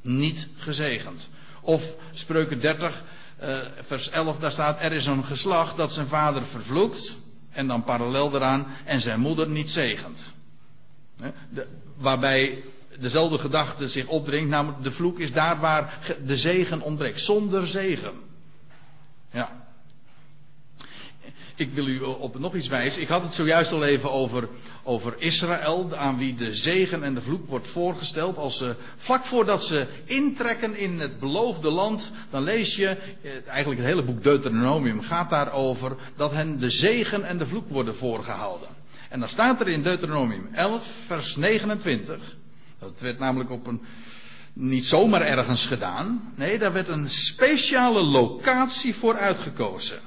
Niet gezegend. Of spreuken 30, uh, vers 11, daar staat: Er is een geslacht dat zijn vader vervloekt. En dan parallel daaraan, en zijn moeder niet zegent. De, waarbij dezelfde gedachte zich opdringt, namelijk de vloek is daar waar de zegen ontbreekt. Zonder zegen. Ja. Ik wil u op nog iets wijzen. Ik had het zojuist al even over, over Israël, aan wie de zegen en de vloek wordt voorgesteld. Als ze, vlak voordat ze intrekken in het beloofde land, dan lees je, eh, eigenlijk het hele boek Deuteronomium gaat daarover, dat hen de zegen en de vloek worden voorgehouden. En dan staat er in Deuteronomium 11, vers 29. Dat werd namelijk op een, niet zomaar ergens gedaan. Nee, daar werd een speciale locatie voor uitgekozen.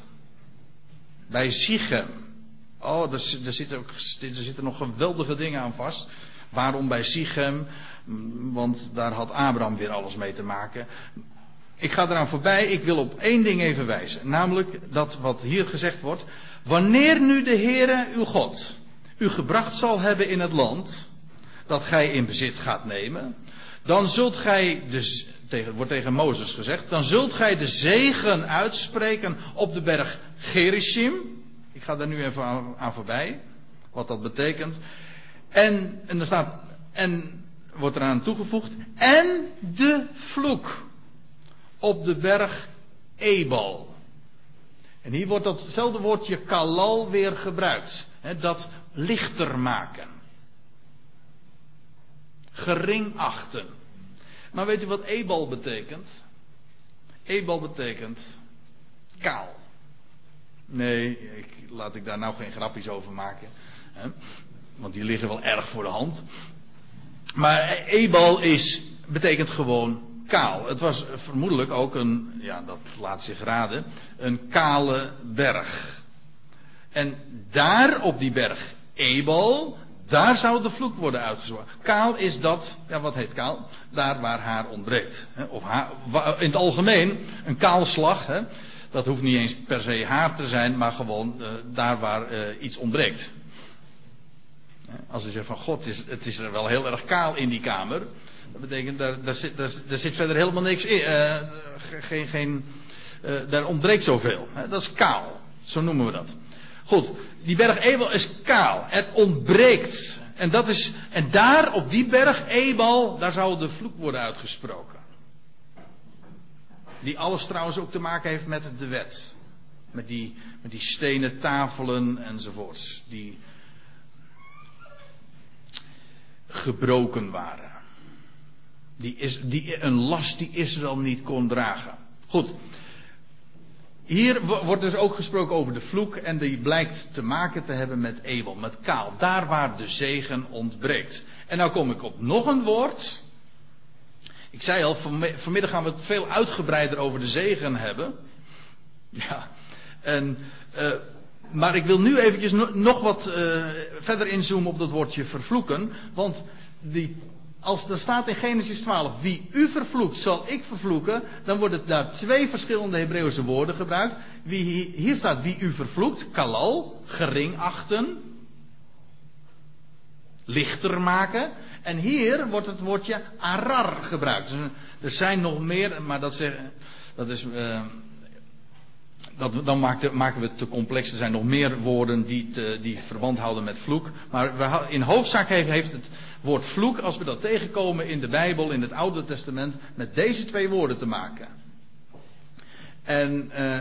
Bij Sichem. Oh, er, zitten ook, er zitten nog geweldige dingen aan vast. Waarom bij Sichem? Want daar had Abraham weer alles mee te maken. Ik ga eraan voorbij. Ik wil op één ding even wijzen. Namelijk dat wat hier gezegd wordt. Wanneer nu de Heere uw God u gebracht zal hebben in het land dat gij in bezit gaat nemen, dan zult gij, dus, tegen, wordt tegen Mozes gezegd, dan zult gij de zegen uitspreken op de berg Gerishim. Ik ga daar nu even aan, voorbij, wat dat betekent. En, en er staat, en wordt eraan toegevoegd, en de vloek op de berg Ebal. En hier wordt datzelfde woordje kalal weer gebruikt. Hè, dat lichter maken gering achten. Maar weet u wat ebal betekent? Ebal betekent kaal. Nee, ik, laat ik daar nou geen grapjes over maken. Hè? Want die liggen wel erg voor de hand. Maar ebal is, betekent gewoon kaal. Het was vermoedelijk ook een, ja dat laat zich raden, een kale berg. En daar op die berg Ebal, Daar zou de vloek worden uitgesproken. Kaal is dat, ja wat heet kaal? Daar waar haar ontbreekt. Of haar, in het algemeen, een kaalslag, hè? dat hoeft niet eens per se haar te zijn, maar gewoon uh, daar waar uh, iets ontbreekt. Als u zegt van God, het is, er wel heel erg kaal in die kamer. Dat betekent, daar, daar, zit, zit verder helemaal niks in. Uh, geen, geen, daar ontbreekt zoveel. Dat is kaal. Zo noemen we dat. Goed, die berg Ebal is kaal. Het ontbreekt. En, dat is, en daar op die berg Ebal, daar zou de vloek worden uitgesproken. Die alles trouwens ook te maken heeft met de wet. Met die, met die stenen tafelen enzovoorts. Die gebroken waren. Die, is, die een last die Israël niet kon dragen. Goed. Hier wordt dus ook gesproken over de vloek en die blijkt te maken te hebben met Ebel, met kaal. Daar waar de zegen ontbreekt. En nou kom ik op nog een woord. Ik zei al, vanmiddag gaan we het veel uitgebreider over de zegen hebben. <laughs> Ja, en, uh, maar ik wil nu eventjes nog wat uh, verder inzoomen op dat woordje vervloeken. Want die als er staat in Genesis 12, wie u vervloekt, zal ik vervloeken, dan worden daar twee verschillende Hebreeuwse woorden gebruikt. Wie, hier staat wie u vervloekt, kalal, gering achten, lichter maken. En hier wordt het woordje arar gebruikt. Er zijn nog meer, maar dat, zeg, dat is. Uh, dat, dan maken we het te complex. Er zijn nog meer woorden die, te, die verband houden met vloek. Maar we, in hoofdzaak heeft het woord vloek, als we dat tegenkomen in de Bijbel, in het Oude Testament, met deze twee woorden te maken. En uh,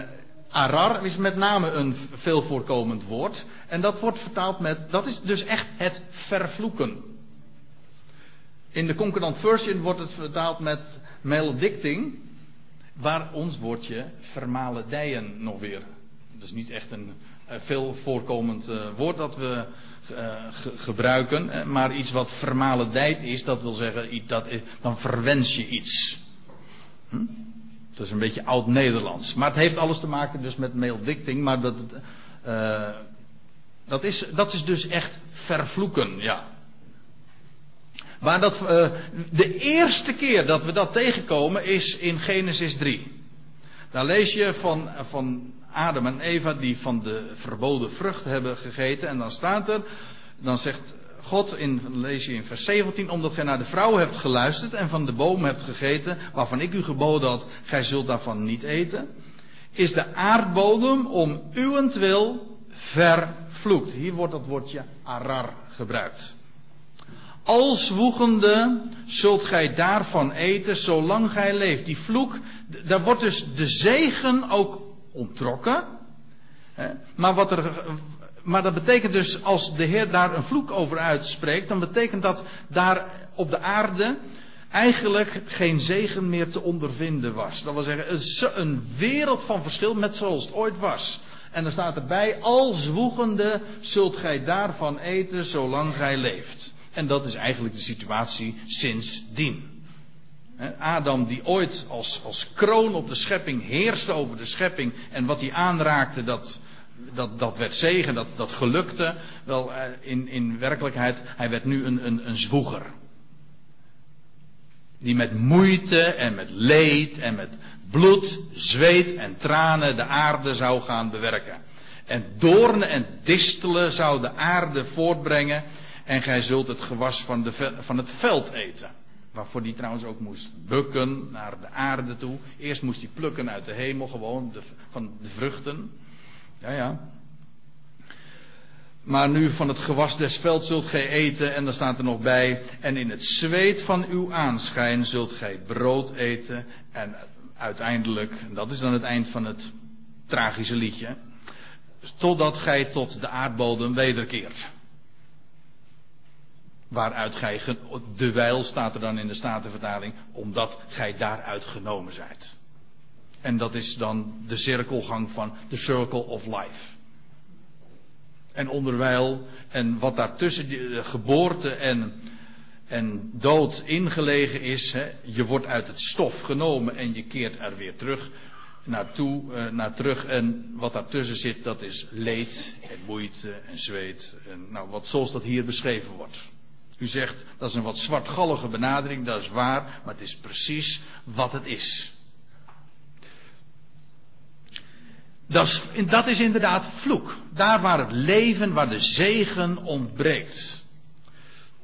arar is met name een veel voorkomend woord. En dat wordt vertaald met, dat is dus echt het vervloeken. In de Concordant Version wordt het vertaald met maledicting. Waar ons woordje vermaledijen nog weer. Dat is niet echt een uh, veel voorkomend uh, woord dat we ge gebruiken. Maar iets wat vermaledijd is, dat wil zeggen, dat, dan verwens je iets. Hm? Dat is een beetje oud-Nederlands. Maar het heeft alles te maken dus met maledicting. Maar dat, dat, is, dat is dus echt vervloeken, ja. Maar dat, de eerste keer dat we dat tegenkomen is in Genesis 3. Daar lees je van, van Adam en Eva die van de verboden vrucht hebben gegeten. En dan staat er, dan zegt God, in, lees je in vers 17, omdat gij naar de vrouw hebt geluisterd en van de boom hebt gegeten, waarvan ik u geboden had, gij zult daarvan niet eten, is de aardbodem om uwentwil vervloekt. Hier wordt dat woordje arar gebruikt. Als woegende zult gij daarvan eten zolang gij leeft. Die vloek, daar wordt dus de zegen ook onttrokken. Maar, wat er, maar dat betekent dus, als de Heer daar een vloek over uitspreekt, dan betekent dat daar op de aarde eigenlijk geen zegen meer te ondervinden was. Dat wil zeggen, een wereld van verschil met zoals het ooit was. En dan staat erbij, als woegende zult gij daarvan eten zolang gij leeft. En dat is eigenlijk de situatie sindsdien. Adam die ooit als, als kroon op de schepping heerste over de schepping en wat hij aanraakte dat, dat, dat werd zegen, dat, dat gelukte. Wel eh, in, in werkelijkheid, hij werd nu een, een, een zwoeger. Die met moeite en met leed en met bloed, zweet en tranen de aarde zou gaan bewerken. En doornen en distelen zou de aarde voortbrengen en gij zult het gewas van, de, van het veld eten. Waarvoor die trouwens ook moest bukken naar de aarde toe. Eerst moest hij plukken uit de hemel, gewoon de, van de vruchten. Ja, ja. Maar nu van het gewas des velds zult gij eten. En dan staat er nog bij. En in het zweet van uw aanschijn zult gij brood eten. En uiteindelijk, dat is dan het eind van het tragische liedje. Totdat gij tot de aardbodem wederkeert. Waaruit gij, de wijl staat er dan in de Statenvertaling, omdat gij daaruit genomen zijt. En dat is dan de cirkelgang van the circle of life. En onderwijl, en wat daartussen de geboorte en, en dood ingelegen is, hè, je wordt uit het stof genomen en je keert er weer terug. naartoe, uh, naar terug. En wat daartussen zit, dat is leed en moeite en zweet. En, nou, wat zoals dat hier beschreven wordt. U zegt, dat is een wat zwartgallige benadering, dat is waar, maar het is precies wat het is. Dat is, dat is inderdaad vloek. Daar waar het leven, waar de zegen ontbreekt.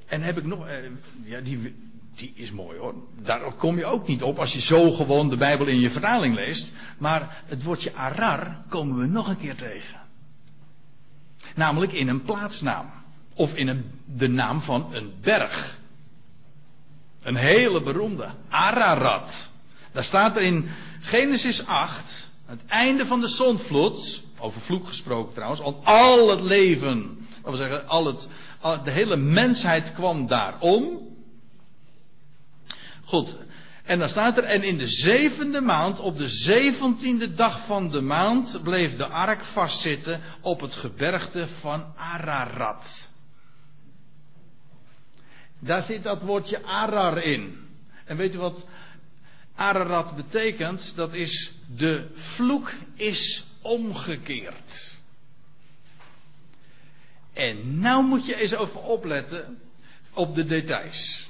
En heb ik nog, eh, ja, die, die is mooi hoor. Daar kom je ook niet op als je zo gewoon de Bijbel in je vertaling leest. Maar het woordje arar komen we nog een keer tegen. Namelijk in een plaatsnaam. Of in de naam van een berg. Een hele beroemde. Ararat. Daar staat er in Genesis 8. Het einde van de zondvloed. Over vloek gesproken trouwens. Al, al het leven. Dat wil zeggen, al het, de hele mensheid kwam daarom. Goed. En dan staat er, en in de zevende maand, op de zeventiende dag van de maand, bleef de ark vastzitten op het gebergte van Ararat. Daar zit dat woordje Arar in. En weet u wat Ararat betekent? Dat is de vloek is omgekeerd. En nou moet je eens even opletten op de details.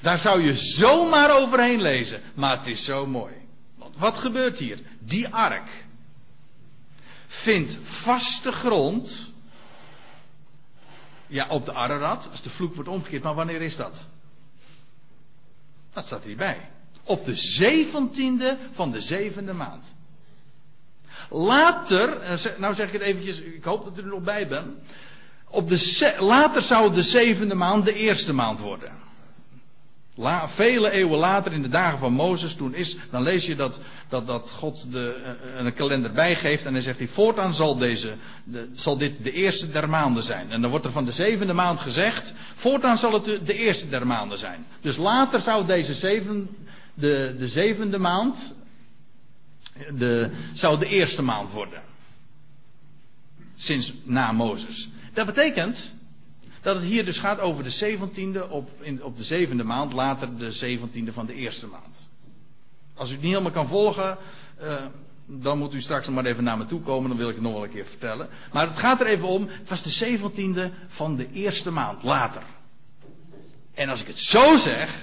Daar zou je zomaar overheen lezen. Maar het is zo mooi. Want wat gebeurt hier? Die ark vindt vaste grond. Ja, op de Ararat, als de vloek wordt omgekeerd. Maar wanneer is dat? Dat staat hierbij. Op de zeventiende van de zevende maand. Later, nou zeg ik het eventjes, ik hoop dat u er nog bij bent. Op de, later zou de zevende maand de eerste maand worden. La, vele eeuwen later, in de dagen van Mozes, toen is, dan lees je dat, dat, dat God de, uh, een kalender bijgeeft en dan zegt hij, voortaan zal, deze, de, zal dit de eerste der maanden zijn. En dan wordt er van de zevende maand gezegd, voortaan zal het de, de eerste der maanden zijn. Dus later zou deze zeven, de, de zevende maand, de, zou de eerste maand worden. Sinds na Mozes. Dat betekent dat het hier dus gaat over de zeventiende op, in, op de zevende maand, later de zeventiende van de eerste maand. Als u het niet helemaal kan volgen, uh, dan moet u straks nog maar even naar me toe komen, dan wil ik het nog wel een keer vertellen. Maar het gaat er even om, het was de zeventiende van de eerste maand, later. En als ik het zo zeg,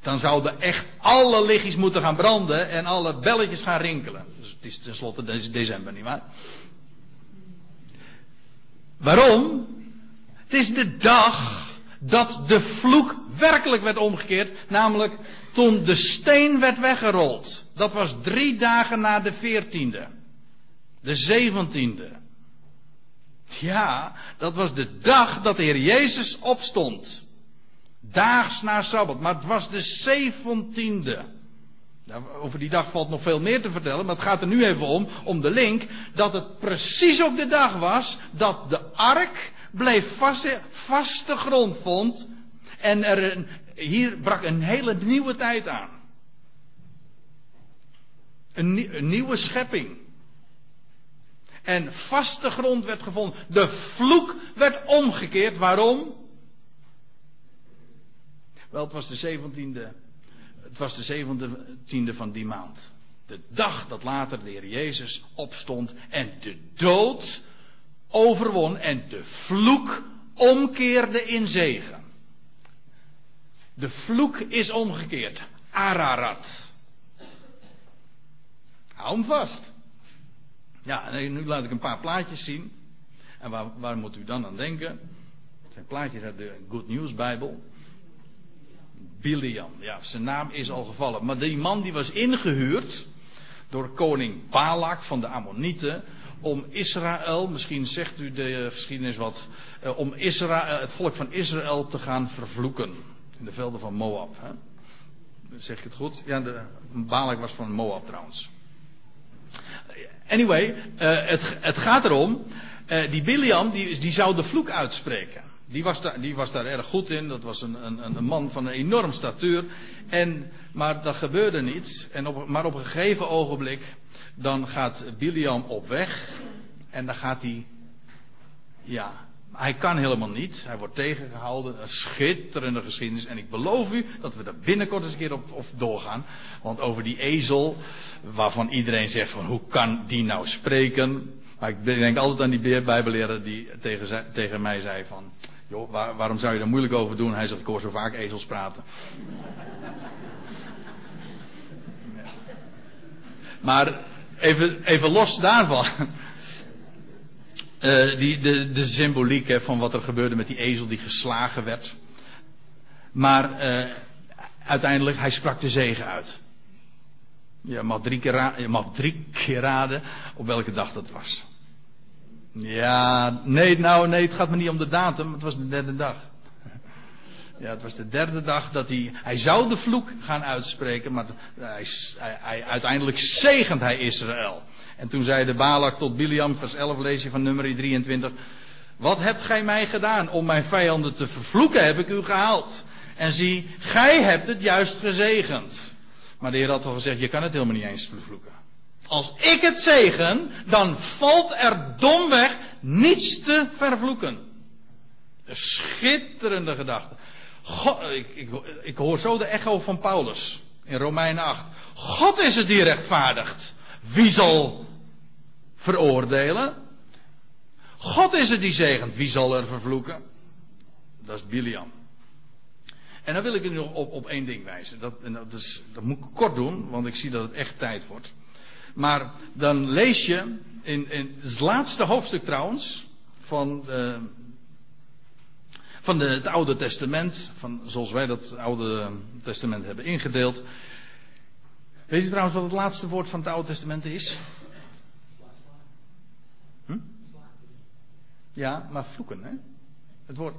dan zouden echt alle lichtjes moeten gaan branden en alle belletjes gaan rinkelen. Dus het is tenslotte december, nietwaar? Waarom? Het is de dag dat de vloek werkelijk werd omgekeerd. Namelijk toen de steen werd weggerold. Dat was drie dagen na de veertiende. De zeventiende. Ja, dat was de dag dat de Heer Jezus opstond. Daags na Sabbat. Maar het was de zeventiende. Nou, over die dag valt nog veel meer te vertellen, maar het gaat er nu even om, om de link, dat het precies op de dag was dat de ark bleef vaste, vaste grond vond en er hier brak een hele nieuwe tijd aan. Een, een nieuwe schepping. En vaste grond werd gevonden. De vloek werd omgekeerd. Waarom? Wel, het was de zeventiende het was de zeventiende van die maand. De dag dat later de Heer Jezus opstond en de dood overwon en de vloek omkeerde in zegen. De vloek is omgekeerd. Ararat. Hou hem vast. Ja, nu laat ik een paar plaatjes zien. En waar, waar moet u dan aan denken? Het zijn plaatjes uit de Good News Bijbel. Biliam. Ja, zijn naam is al gevallen. Maar die man die was ingehuurd door koning Balak van de Ammonieten om Israël, misschien zegt u de geschiedenis wat, eh, om Israël, het volk van Israël te gaan vervloeken. In de velden van Moab. Hè? Zeg ik het goed? Ja, de, Balak was van Moab trouwens. Anyway, uh, het, het gaat erom, die Biliam die, die zou de vloek uitspreken. Die was, daar, die was daar erg goed in. Dat was een, een, een man van een enorm statuur. En, maar dat gebeurde niet. En op, maar op een gegeven ogenblik. Dan gaat Biliam op weg. En dan gaat hij. Ja. Hij kan helemaal niet. Hij wordt tegengehouden. Een schitterende geschiedenis. En ik beloof u dat we er binnenkort eens een keer op, op doorgaan. Want over die ezel, waarvan iedereen zegt van hoe kan die nou spreken. Maar ik denk altijd aan die bijbelleraar die tegen, tegen mij zei van... Joh, waar, waarom zou je daar moeilijk over doen? Hij zegt, ik hoor zo vaak ezels praten. <laughs> Maar even, even los daarvan. Uh, <laughs> die, de, de symboliek hè, van wat er gebeurde met die ezel die geslagen werd. Maar uh, uiteindelijk, hij sprak de zegen uit. Je mag, drie keer je mag drie keer raden op welke dag dat was. Ja, nee, nou, nee, het gaat me niet om de datum. Het was de derde dag. Ja, het was de derde dag dat hij. Hij zou de vloek gaan uitspreken, maar hij, hij, hij, uiteindelijk zegent hij Israël. En toen zei de Balak tot Biliam, vers 11 lees je van nummer 23. Wat hebt gij mij gedaan? Om mijn vijanden te vervloeken heb ik u gehaald. En zie, gij hebt het juist gezegend. Maar de Heer had al gezegd, je kan het helemaal niet eens vervloeken. Als ik het zegen, dan valt er domweg niets te vervloeken. Schitterende gedachte. God, ik, ik, ik hoor zo de echo van Paulus in Romeinen 8. God is het die rechtvaardigt. Wie zal veroordelen? God is het die zegent. Wie zal er vervloeken? Dat is Biliam. En dan wil ik u nog op, op één ding wijzen. Dat, dat, is, dat moet ik kort doen, want ik zie dat het echt tijd wordt. Maar dan lees je in, in het laatste hoofdstuk trouwens van, de, van de, het Oude Testament, van, zoals wij dat Oude Testament hebben ingedeeld. Weet je trouwens wat het laatste woord van het Oude Testament is? Hm? Ja, maar vloeken, hè? Het woord.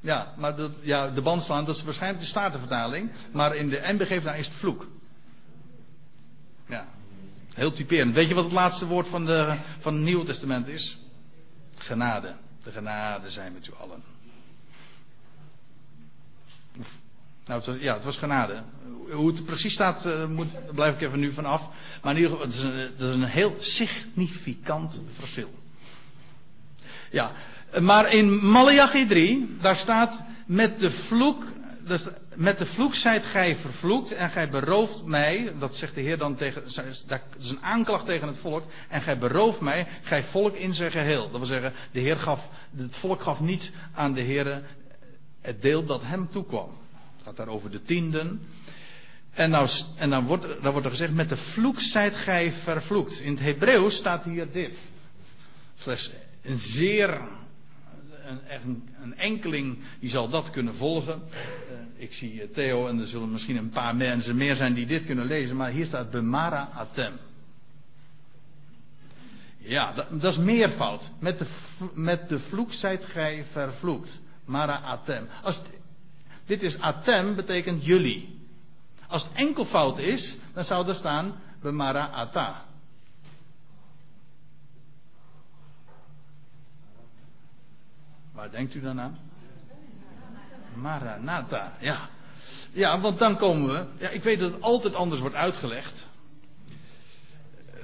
Ja, maar dat, ja, de band slaan, dat is waarschijnlijk de Statenvertaling. Maar in de NBG is het vloek. Ja, heel typerend. Weet je wat het laatste woord van, de, van het Nieuwe Testament is? Genade. De genade zijn met u allen. Nou, ja, het was genade. Hoe het precies staat, uh, moet, blijf ik even nu van af. Maar in ieder geval, het is een, het is een heel significant verschil. Ja, maar in Malachi 3, daar staat met de vloek dus met de vloek zijt gij vervloekt en gij berooft mij, dat zegt de Heer dan tegen, dat is een aanklacht tegen het volk, en gij berooft mij, gij volk in zijn geheel. Dat wil zeggen, de Heer gaf, het volk gaf niet aan de Heer het deel dat hem toekwam. Het gaat daar over de tienden. En, nou, en dan, wordt, dan wordt er gezegd, met de vloek zijt gij vervloekt. In het Hebreeuws staat hier dit. Slechts een zeer een, een, enkeling die zal dat kunnen volgen. Uh, ik zie Theo en er zullen misschien een paar mensen meer zijn die dit kunnen lezen, maar hier staat Bemara Atem. Ja, dat, dat is meervoud. Met de, met de vloek zijt gij vervloekt. Mara Atem. Als dit is Atem, betekent jullie. Als het enkelvoud is, dan zou er staan Bemara Ata. Waar denkt u dan aan? Maranatha, ja. Ja, want dan komen we. Ja, ik weet dat het altijd anders wordt uitgelegd.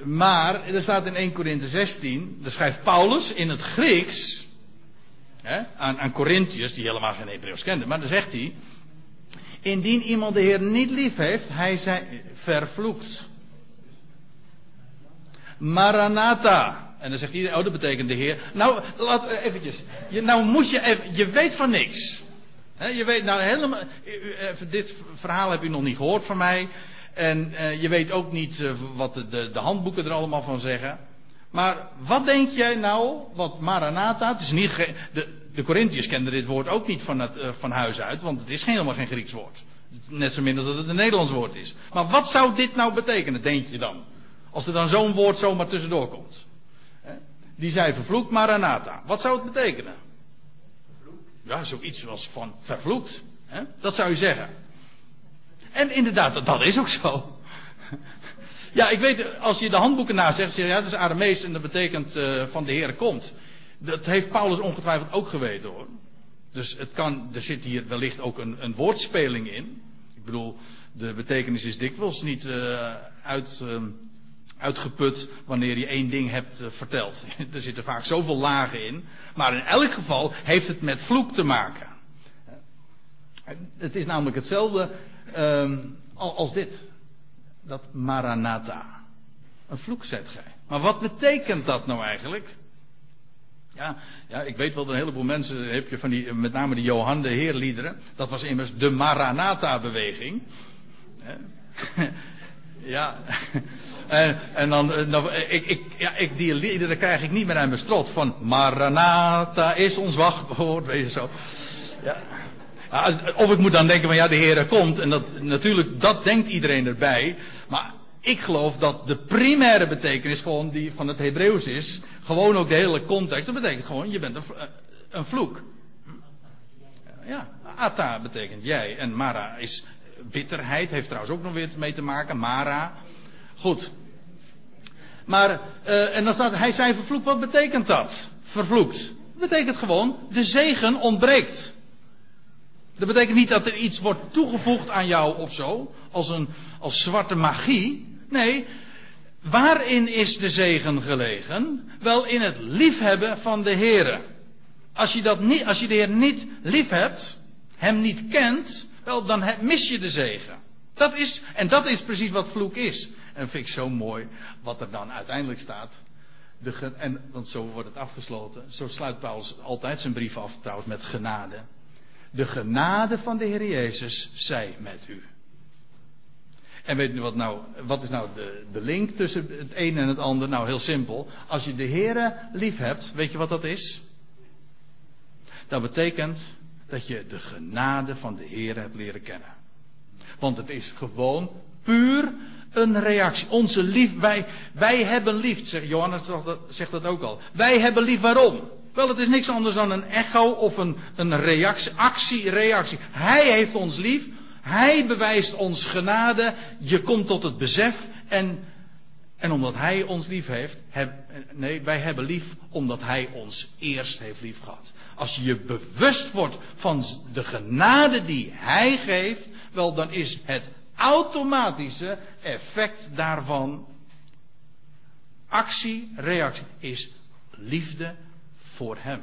Maar er staat in 1 Korinthe 16, daar schrijft Paulus in het Grieks hè, aan, aan Corinthiërs, die helemaal geen Hebreeuws kenden, maar dan zegt hij: Indien iemand de Heer niet lief heeft, hij zij vervloekt. Maranatha. En dan zegt iedereen, oh dat betekent de Heer. Nou, laat eh, eventjes. Je, nou moet je even, je weet van niks. je weet nou helemaal, dit verhaal heb je nog niet gehoord van mij. En uh, je weet ook niet uh, wat de, de, de, handboeken er allemaal van zeggen. Maar wat denk jij nou, wat Maranatha, het is niet, de, de Corinthiërs kenden dit woord ook niet van, het, van huis uit, want het is helemaal geen Grieks woord. Net zo min als dat het een Nederlands woord is. Maar wat zou dit nou betekenen, denk je dan? Als er dan zo'n woord zomaar tussendoor komt. Die zei vervloekt Maranatha. Wat zou het betekenen? Ja, zoiets als van vervloekt. Hè? Dat zou je zeggen. En inderdaad, dat, dat is ook zo. Ja, ik weet, als je de handboeken nazegt, zeg je, ja, het is Aramees en dat betekent uh, van de Heer komt. Dat heeft Paulus ongetwijfeld ook geweten hoor. Dus het kan, er zit hier wellicht ook een, een woordspeling in. Ik bedoel, de betekenis is dikwijls niet uh, uit, uh, uitgeput wanneer je één ding hebt verteld. <laughs> Er zitten vaak zoveel lagen in. Maar in elk geval heeft het met vloek te maken. Het is namelijk hetzelfde uh, als dit. Dat Maranatha. Een vloek zet gij. Maar wat betekent dat nou eigenlijk? Ja, ja, ik weet wel, een heleboel mensen heb je van die, met name de Johan de Heerliederen. Dat was immers de Maranatha-beweging. <laughs> ja. En, en dan, nou, ik, ik, ja, ik, die liederen krijg ik niet meer aan mijn strot. Van Maranatha is ons wachtwoord, <laughs> weet je zo. Ja. Of ik moet dan denken van ja, de Heer komt. En dat, natuurlijk, dat denkt iedereen erbij. Maar ik geloof dat de primaire betekenis gewoon die van het Hebreeuws is. Gewoon ook de hele context. Dat betekent gewoon, je bent een, een vloek. Ja, ata betekent jij. En mara is bitterheid. Heeft trouwens ook nog weer mee te maken. Mara. Goed. Maar, uh, en dan staat, hij zei vervloekt. Wat betekent dat? Vervloekt. Dat betekent gewoon, de zegen ontbreekt. Dat betekent niet dat er iets wordt toegevoegd aan jou of zo. Als een, als zwarte magie. Nee, waarin is de zegen gelegen? Wel in het liefhebben van de Heer. Als je, dat niet, als je de Heer niet lief hebt, hem niet kent, wel dan mis je de zegen. Dat is, en dat is precies wat vloek is. En vind ik zo mooi wat er dan uiteindelijk staat. De, en, want zo wordt het afgesloten. Zo sluit Paulus altijd zijn brief af, trouwens, met genade. De genade van de Heer Jezus zij met u. En weet u wat nou, wat is nou de, de link tussen het een en het ander? Nou, heel simpel. Als je de Heere lief hebt, weet je wat dat is? Dat betekent dat je de genade van de Heer hebt leren kennen. Want het is gewoon puur een reactie. Onze lief, wij, wij hebben lief, zegt Johannes zegt dat ook al. Wij hebben lief waarom? Wel, het is niks anders dan een echo of een, een reactie, actie-reactie. Hij heeft ons lief hij bewijst ons genade. Je komt tot het besef. En, en omdat Hij ons lief heeft. Nee, wij hebben lief omdat Hij ons eerst heeft lief gehad. Als je bewust wordt van de genade die Hij geeft. Wel, dan is het automatische effect daarvan. Actie, reactie is liefde voor Hem.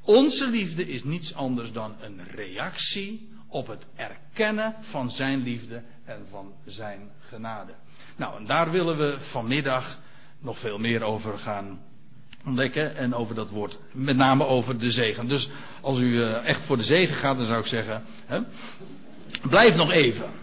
Onze liefde is niets anders dan een reactie op het erkennen van zijn liefde en van zijn genade. Nou, en daar willen we vanmiddag nog veel meer over gaan ontdekken en over dat woord, met name over de zegen. Dus als u eh, echt voor de zegen gaat, dan zou ik zeggen, hè, blijf nog even.